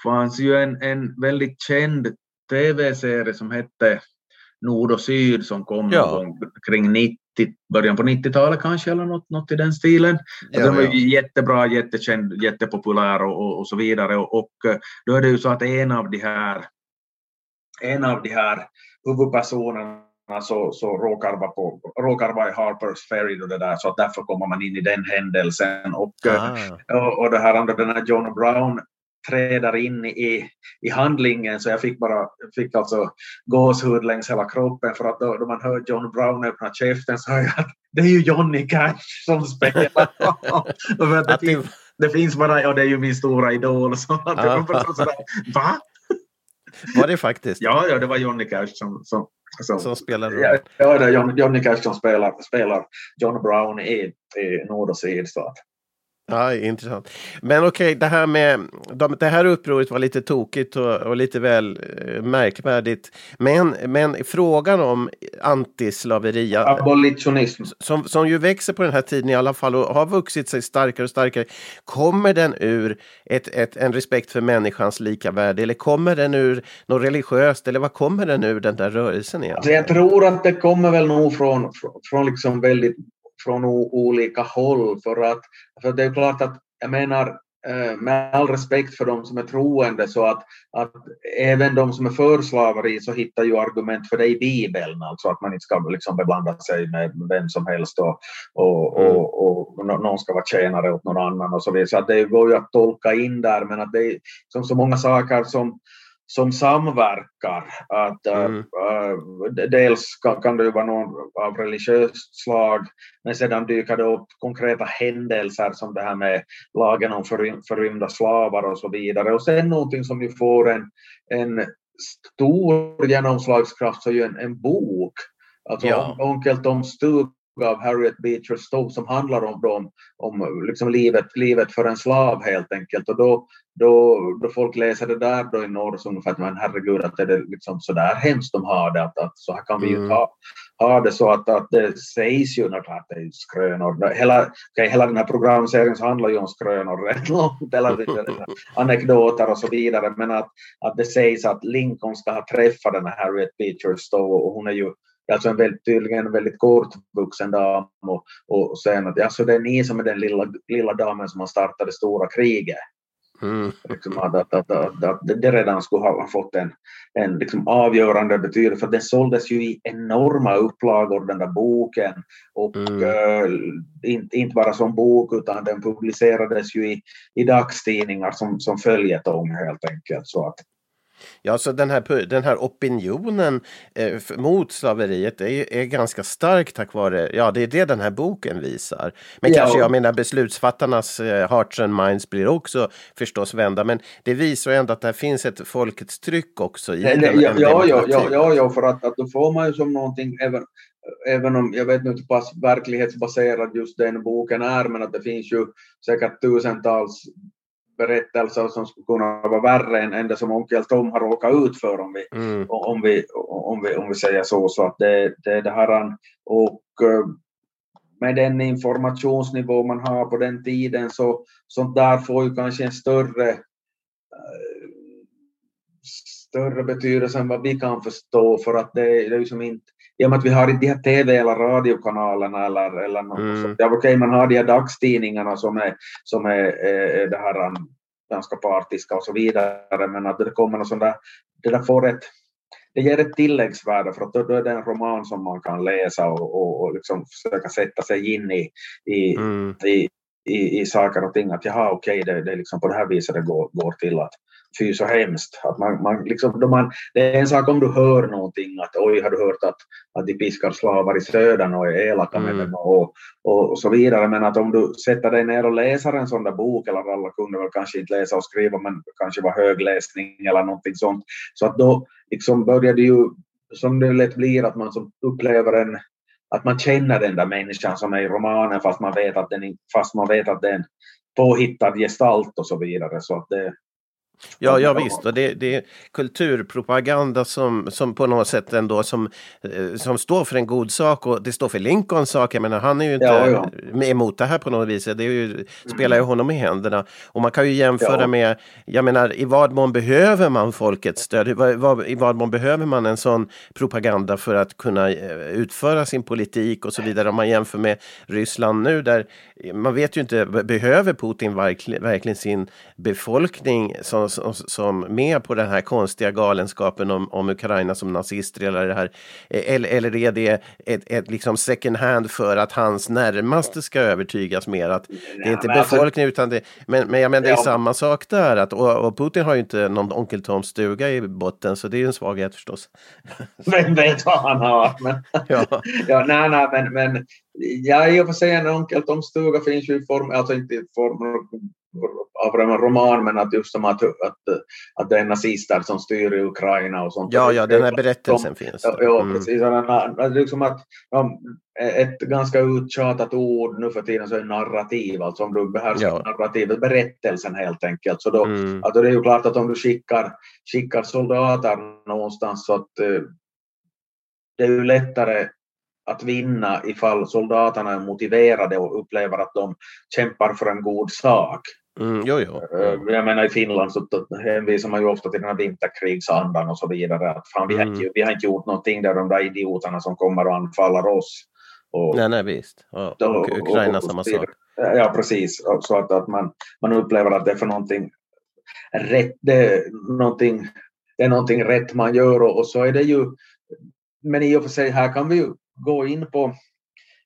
fanns ju en, en väldigt känd tv-serie som hette Nord och Syd som kom Ja. kring 90, början på 90-talet kanske eller något, något i den stilen. Ja, den var ja. jättebra, jättekänd, jättepopulär och, och, och så vidare. Och, och eh, då är det ju så att en av de här, en av de här huvudpersonerna så, så råkar, vara på, råkar vara i Harpers Ferry och det där, så att därför kommer man in i den händelsen. Och, eh, Ah. och, och det här andra, den här John Brown träder in i, i handlingen så jag fick bara fick alltså gåshud längs hela kroppen för att då, då man hör John Brown öppna käften så hör jag att det är ju Johnny Cash som spelar. Det, finns, det finns bara, ja det är ju min stora idol. Så att var bara sådär, va? Var det faktiskt? Ja, ja, det var Johnny Cash som, som, som, Som spelar ja, ja, det är John, Johnny Cash som spelar, spelar John Brown i, i Nord och Syd. Så att, Ja, intressant. Men okej, det här med de, det här upproret var lite tokigt och, och lite väl eh, märkvärdigt. Men, men frågan om antislaveri, abolitionism. som, som ju växer på den här tiden i alla fall och har vuxit sig starkare och starkare. Kommer den ur ett, ett, en respekt för människans lika värde eller kommer den ur något religiöst eller vad kommer den ur den där rörelsen Alltså egentligen? jag tror att det kommer väl nog från, från, från liksom väldigt från olika håll för att för det är klart att jag menar eh, med all respekt för de som är troende så att, att även de som är för slaveri så hittar ju argument för det i Bibeln, alltså att man inte ska liksom beblanda sig med vem som helst och, och, Mm. och, och nå- någon ska vara tjänare åt någon annan och så vidare. Så att det går ju att tolka in där men att det är som så många saker som som samverkar. Att, Mm. äh, dels kan, kan det vara någon av religiöst slag, men sedan dyker det upp konkreta händelser som det här med lagen om förrym, förrymda slavar och så vidare. Och sen någonting som ju får en, en stor genomslagskraft så är ju en, en bok. Alltså Ja. Onkel Tom Stug av Harriet Beecher Stowe som handlar om, dem, om liksom livet, livet för en slav helt enkelt. Och då, då, då folk läser det där då i norr så ungefär att men herregud att är det liksom så där hemskt de har det att, att så här kan vi ju Mm. ta, ha det så att, att det sägs ju att det är skrönor. Hela, okay, hela den här programserien så handlar ju om skrönor rätt långt eller anekdoter och så vidare men att, att det sägs att Lincoln ska ha träffat den här Harriet Beecher Stowe och hon är ju alltså en väldigt, tydligen en väldigt kortvuxen dam och, och sen att alltså det är ni som är den lilla, lilla damen som har startat det stora kriget. Mm. Liksom att, att, att, att, att det redan skulle ha fått en, en liksom avgörande betydelse för den såldes ju i enorma upplagor den där boken och Mm. eh, inte, inte bara som bok utan den publicerades ju i, i dagstidningar som, som följetong helt enkelt. Så att, Ja, så den här, den här opinionen eh, mot slaveriet är, är ganska stark tack vare, ja det är det den här boken visar. Men Ja, kanske, jag menar beslutsfattarnas eh, hearts and minds blir också förstås vända, men det visar ju ändå att det finns ett folkets tryck också i Nej, den, nej, ja, ja, ja, ja, ja, för att, att då får man ju som någonting, även, även om jag vet inte hur pass verklighetsbaserad just den boken är, men att det finns ju säkert tusentals berättelser som skulle kunna vara värre än, än det som onkel Tom har råkat ut för om vi, Mm. om vi, om vi, om vi säger så. Så att det, det, det här han- och eh, med den informationsnivå man har på den tiden så sånt där får ju kanske en större eh, större betydelse än vad vi kan förstå för att det, det är ju som inte i och med att vi har inte de här tv eller radiokanalerna eller, eller något Mm. sånt. Ja, okej, man har de här dagstidningarna som är, som är, är det här um, ganska partiska och så vidare men att det kommer något sånt där, det där får ett det ger ett tilläggsvärde för att då, är det en roman som man kan läsa och, och, och liksom försöka sätta sig in i, i, Mm. i, i, i saker och ting. Att jaha, okej, det, det är liksom på det här viset det går, går till. att Fy så hemskt. Att man, man, liksom, då man, det är en sak om du hör någonting, att oj, har du hört att, att de piskar slavar i södern och är elaka med Mm. dem och, och, och så vidare. Men att om du sätter dig ner och läser en sån där bok, eller alla kunde väl kanske inte läsa och skriva, men kanske var högläsning eller någonting sånt. Så att då liksom börjar det ju, som det lätt blir, att man som upplever en att man känner den där människan som är i romanen fast man vet att, den, fast man vet att det är en påhittad gestalt och så vidare. Så att det, Ja, ja visst, och det, det är kulturpropaganda som, som på något sätt ändå som, eh, som står för en god sak och det står för Lincolns sak. Jag menar, han är ju inte Ja, ja. emot det här på något vis. Det ju, spelar ju honom i händerna. Och man kan ju jämföra Ja. med, jag menar, i vad mån behöver man folkets stöd? I vad, I vad mån behöver man en sån propaganda för att kunna eh, utföra sin politik och så vidare? Om man jämför med Ryssland nu, där man vet ju inte, be- behöver Putin verkligen, verkligen sin befolkning som, som, som med på den här konstiga galenskapen om, om Ukraina som nazister eller det här? Eh, Eller, eller är det ett, ett liksom second hand för att hans närmaste ska övertygas mer att det är inte alltså- befolkningen utan det, men, men jag menar det är Ja. samma sak där att, och, och Putin har ju inte någon onkel Toms stuga i botten så det är ju en svaghet förstås. Vem vet vad han har? Men, Ja, ja, nej, nej, men, men ja, i och för sig en onkel Tom stuga finns ju i form, alltså inte i form av en roman, men att just som att, att, att det är nazister som styr i Ukraina och sånt. ja, ja den här De- berättelsen finns. Ja, där. ja Mm. precis. Den liksom att, ja, ett ganska uttjatat ord nu för tiden så är narrativ, alltså om du behärskar Ja. narrativet, berättelsen helt enkelt. Så då, Mm. alltså det är ju klart att om du skickar, skickar soldater någonstans så att eh, det är ju lättare att vinna ifall soldaterna är motiverade och upplever att de kämpar för en god sak. Mm, jo, jo. Eh, Jag menar i Finland så hänvisar man ju ofta till den här vinterkrigsandan och så vidare. Att fan, vi, har Mm. inte, vi har inte gjort någonting där de där idioterna som kommer och anfaller oss. Och, Nej, nej, visst. Och- och och- Ukraina och- samma sak. Ja, precis. Så att, att man, man upplever att det är för någonting rätt. Det är någonting, det är någonting rätt man gör och, och så är det ju. Men i och för sig här kan vi ju gå in på,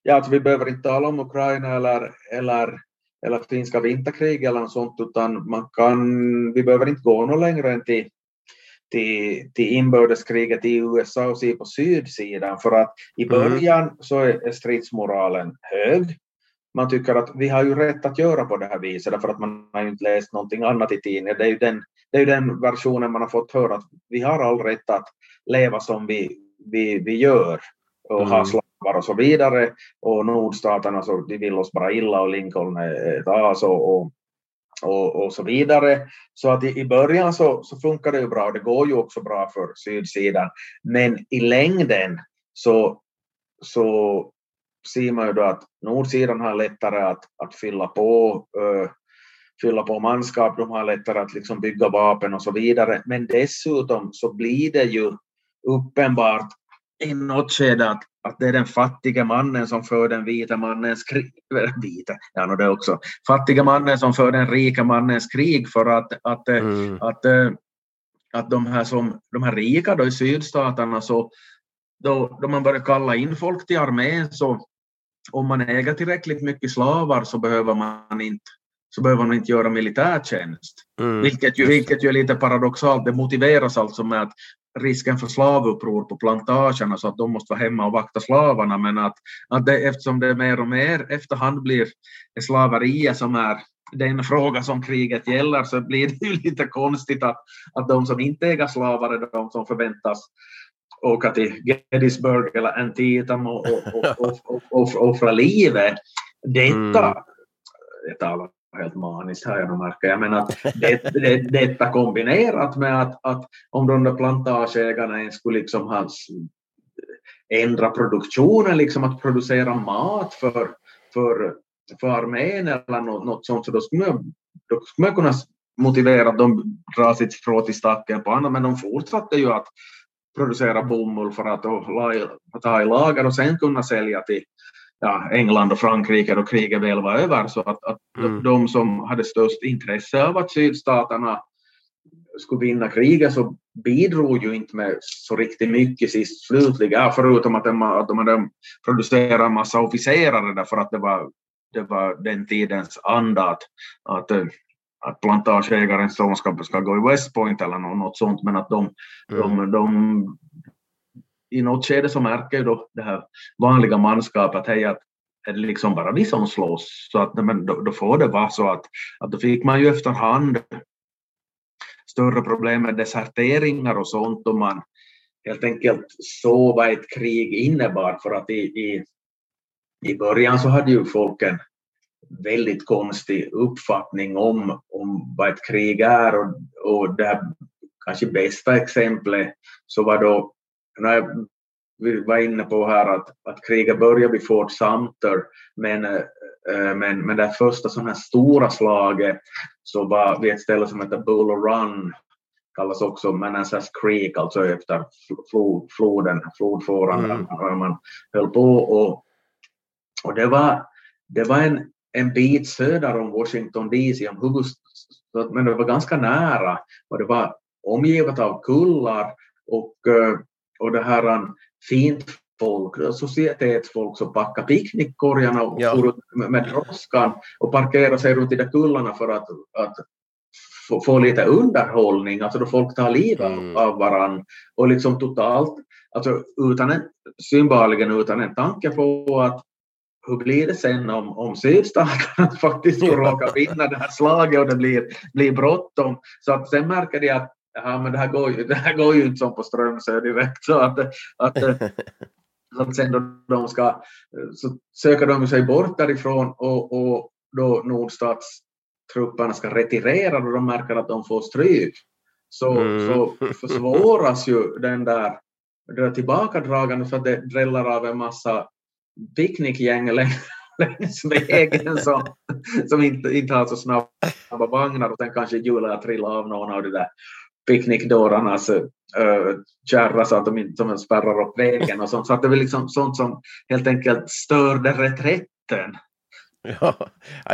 ja att vi behöver inte tala om Ukraina eller, eller, eller finska vinterkrig eller något sånt utan man kan, vi behöver inte gå något längre än till till, till inbördeskriget i USA och se på sydsidan för att i Mm. början så är stridsmoralen hög. Man tycker att vi har ju rätt att göra på det här viset därför att man har ju inte läst någonting annat i tidningen. Det är ju den, det är den versionen man har fått höra att vi har all rätt att leva som vi, vi, vi gör och ha Mm slavar och så vidare. Och nordstaterna så de vill oss bara illa och Lincoln eh, är ett as och, och, och, och så vidare. Så att i, i början så, så funkar det ju bra och det går ju också bra för sydsidan. Men i längden så, så ser man ju då att nordsidan har lättare att, att fylla på uh, fylla på manskap, de har lättare att liksom bygga vapen och så vidare. Men dessutom så blir det ju uppenbart i något skede att, att det är den fattiga mannen som för den vita mannens krig. Vita, ja, no, det också. Fattiga mannen som för den rika mannens krig för att, att, eh, Mm. att, eh, att de, här som, de här rika då i sydstaterna så då, då man börjar kalla in folk till armén så om man äger tillräckligt mycket slavar så behöver man inte så behöver man inte göra militärtjänst. Mm. Vilket, ju, vilket ju är lite paradoxalt. Det motiveras alltså med att risken för slavuppror på plantagerna så att de måste vara hemma och vakta slavarna. Men att, att det, eftersom det mer och mer efterhand blir slaveriet som är den fråga som kriget gäller så blir det ju lite konstigt att, att de som inte äger slavar är de som förväntas åka till Gettysburg eller Antietam och, och, och, och, och, och offra livet. Detta, Mm. det talar helt maniskt här jag märker. Jag, men att det, det, detta kombinerat med att, att om de där plantageägarna ens skulle liksom ha ändra produktionen, liksom att producera mat för, för, för armén eller något, något sånt, så då skulle man, då skulle man kunna motivera att de drar sitt strå till stacken på annat, men de fortsatte ju att producera bomull för att då ta i lager och sen kunna sälja till ja, England och Frankrike då kriget väl var över. Så att, att Mm. de som hade störst intresse av att sydstaterna skulle vinna kriget så bidrog ju inte med så riktigt mycket sist slutligen, förutom att de, att de hade producerat en massa officerare därför att det var, det var den tidens anda att, att, eh, att plantageägarens son ska, ska gå i West Point eller nå- något sånt, men att de, Mm. de, de i något skede så märker ju då det här vanliga manskapet att hej, att är det liksom bara vi som slåss, så att men då, då får det vara så att, att då fick man ju efterhand större problem med deserteringar och sånt om man helt enkelt såg vad ett krig innebar. För att i, i, i början så hade ju folk en väldigt konstig uppfattning om, om vad ett krig är och, och det här kanske bästa exemplet så var då när vi var inne på här att, att kriget började vid Fort Sumter men eh, men, men det första sådana här stora slaget så var vid ett ställe som heter Bull Run, kallas också Manassas Creek, alltså efter flod, floden, flodfåran mm. där man höll på. Och, och det var, det var en, en bit söder om Washington DC, om huvudstaden, men det var ganska nära och det var omgivet av kullar och, eh, och det här fint folk, societetsfolk som packade picknickkorgarna och ja. med, med droskan och parkerade sig runt i de kullarna för att, att få, få lite underhållning, alltså då folk tar livet mm. av varandra och liksom totalt, alltså utan en, synbarligen utan en tanke på att hur blir det sen om, om sydstaterna faktiskt får råka vinna det här slaget och det blir, blir bråttom. Så att sen märker de att ja, men det, här går ju, det här går ju inte som på Strömsö direkt. Så att, att, så att sen då de ska, så söker de sig bort därifrån och, och då nordstatstrupperna ska retirera då de märker att de får stryk. Så, mm. så försvåras ju den där, det där tillbakadragandet för att det dräller av en massa picknickgäng längs vägen som, som inte, inte har så snabba vagnar och sen kanske hjulet trillar av någon av de där picknickdårarnas uh, eh, kärra så att de inte de spärrar upp vägen och sånt. Så att det är liksom sånt som helt enkelt störde reträtten. Ja,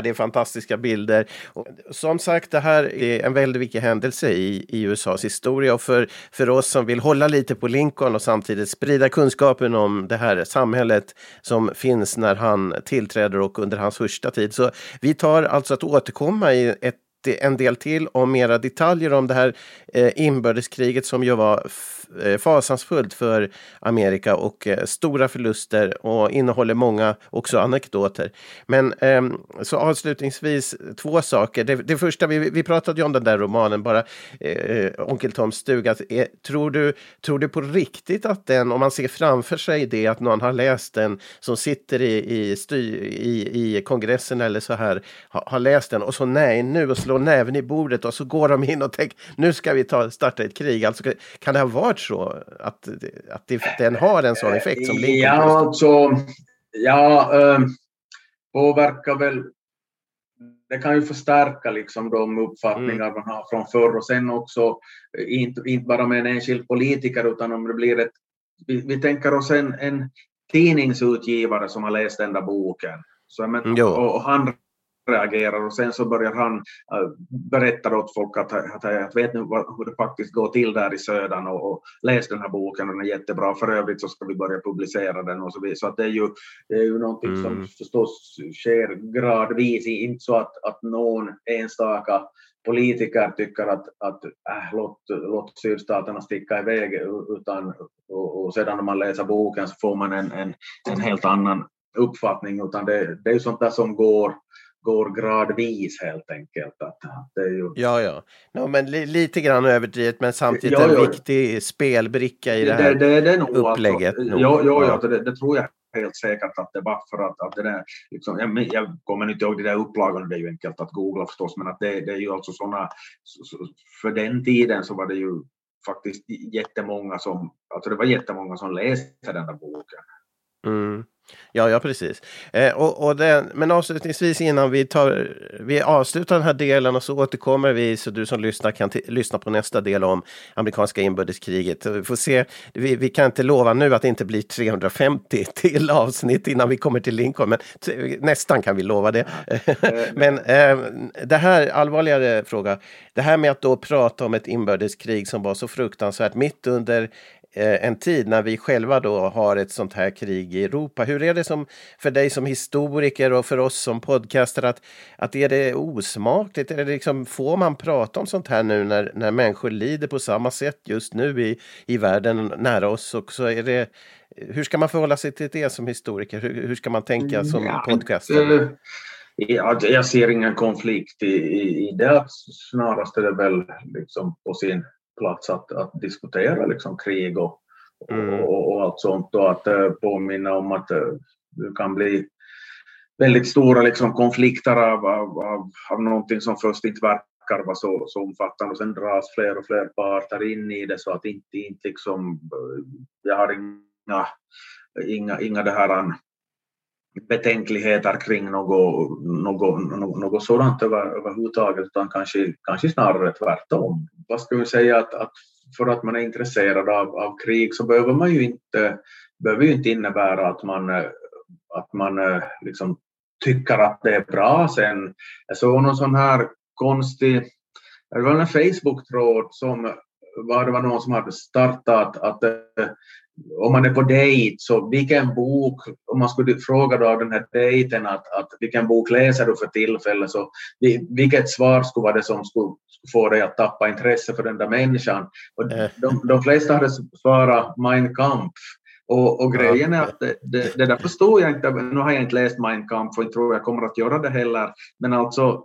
det är fantastiska bilder. Och som sagt, det här är en väldigt viktig händelse i, i USAs historia och för, för oss som vill hålla lite på Lincoln och samtidigt sprida kunskapen om det här samhället som finns när han tillträder och under hans första tid. Så vi tar alltså att återkomma i ett en del till om mera detaljer om det här eh, inbördeskriget som ju var eh, fasansfullt för Amerika och eh, stora förluster och innehåller många också anekdoter. Men ehm, så avslutningsvis två saker. Det, det första, vi, vi pratade ju om den där romanen bara, eh, Onkel Toms stuga. Tror, du, tror du på riktigt att den, om man ser framför sig det, att någon har läst den som sitter i, i, styr, i, i kongressen eller så här, har, har läst den och så nej nu och slår näven i bordet och så går de in och tänker nu ska vi ta, starta ett krig. Alltså, kan det ha varit så att, att det, den har en sån effekt som Lincoln? Ja, alltså, ja, äh, påverkar väl det kan ju förstärka liksom de uppfattningar mm. man har från förr och sen också inte, inte bara med en enskild politiker utan om det blir ett, vi, vi tänker oss en, en tidningsutgivare som har läst den där boken. Så, men, och, och han reagerar och sen så börjar han äh, berätta åt folk att, att, att vet nu hur det faktiskt går till där i södern och, och läs den här boken, den är jättebra, för övrigt så ska vi börja publicera den och så vidare. Så att det är ju, det är ju någonting mm. som förstås sker gradvis, inte så att, att någon enstaka politiker tycker att, att äh, låt, låt sydstaterna sticka iväg utan och, och sedan när man läser boken så får man en, en, en helt annan uppfattning utan det, det är ju sånt där som går går gradvis helt enkelt. Att det är ju... Ja, ja. No, men li lite grann överdrivet men samtidigt ja, ja. en viktig spelbricka i det här det, det, det nog, upplägget. Alltså, ja, ja, ja. Det, det, tror jag helt säkert att det var för att, att det där, liksom, jag, jag kommer inte ihåg de där upplagorna, det är ju enkelt att googla förstås, men att det, det är ju alltså sådana, för den tiden så var det ju faktiskt jättemånga som, alltså det var jättemånga som läste den där boken. Mm. Ja, ja precis. Eh, och, och den, men avslutningsvis innan vi, tar, vi avslutar den här delen och så återkommer vi så du som lyssnar kan lyssna på nästa del om amerikanska inbördeskriget. Vi får se, vi, vi, kan inte lova nu att det inte blir 350 till avsnitt innan vi kommer till Lincoln, men nästan kan vi lova det. men eh, det här, allvarligare fråga, det här med att då prata om ett inbördeskrig som var så fruktansvärt mitt under Eh, en tid när vi själva då har ett sånt här krig i Europa. Hur är det som för dig som historiker och för oss som podcaster att, att är det osmakligt? Är det liksom, får man prata om sånt här nu när, när människor lider på samma sätt just nu i, i världen nära oss? Och så är det, hur ska man förhålla sig till det som historiker? Hur, hur ska man tänka som ja, podcaster? Ja, jag ser ingen konflikt i, i, i det. Snarast är det väl liksom på sin plats att, att diskutera liksom krig och, mm. och, och, allt sånt och att uh, påminna om att uh, det kan bli väldigt stora liksom, konflikter av, av, av, av någonting som först inte verkar vara så, så omfattande och sen dras fler och fler parter in i det så att inte, inte liksom, jag har inga, inga, inga det här betänkligheter kring något, något, något, något sådant över, överhuvudtaget, utan kanske, kanske snarare tvärtom. Vad ska vi säga att, att för att man är intresserad av, av krig så behöver man ju inte, behöver ju inte innebära att man, att man liksom tycker att det är bra. Sen jag såg någon sån här konstig, det var en Facebook-tråd som var det var någon som hade startat att eh, om man är på dejt, så vilken bok, om man skulle fråga då den här dejten att, att vilken bok läser du för tillfället, så vilket svar skulle vara det som skulle, få dig att tappa intresse för den där människan? Och eh. de, de flesta hade svarat Mein Kampf. Och, och grejen är att det, det, det där förstod jag inte, nu har jag inte läst Mein Kampf och inte tror jag kommer att göra det heller, men alltså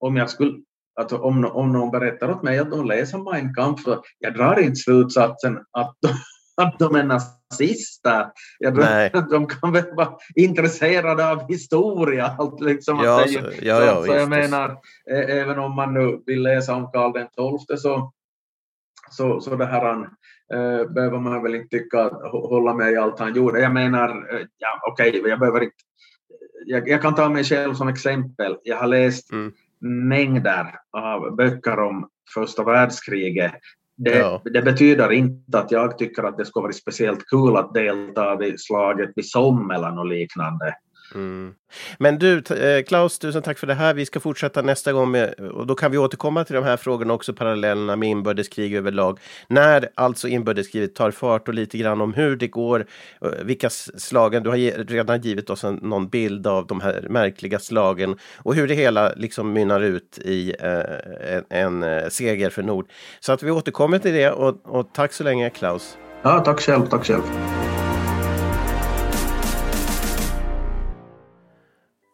om jag skulle Alltså om, om någon berättar åt mig att de läser Mein Kampf, så jag drar inte slutsatsen att att de är nazister. Jag tror de kan väl vara intresserade av historia. Allt liksom ja, så, ja, ja, så, så jag menar, även om man nu vill läsa om Karl XII så, så, så det här han, äh, behöver man väl inte tycka hålla med i allt han gjorde. Jag menar, ja okej, okay, jag behöver inte jag, jag, kan ta mig själv som exempel. Jag har läst mm. mängder av böcker om första världskriget det, ja. det, betyder inte att jag tycker att det skulle vara speciellt kul att delta i slaget vid Sommelen och liknande. Mm. Men du, eh, Klaus, tusen tack för det här. Vi ska fortsätta nästa gång med, och då kan vi återkomma till de här frågorna också, parallellerna med inbördeskrig överlag. När alltså inbördeskriget tar fart och lite grann om hur det går, eh, vilka slagen, du har redan givit oss en, någon bild av de här märkliga slagen och hur det hela liksom mynnar ut i eh, en, en seger för Nord. Så att vi återkommer till det och, och tack så länge Klaus. Ja, tack själv, tack själv.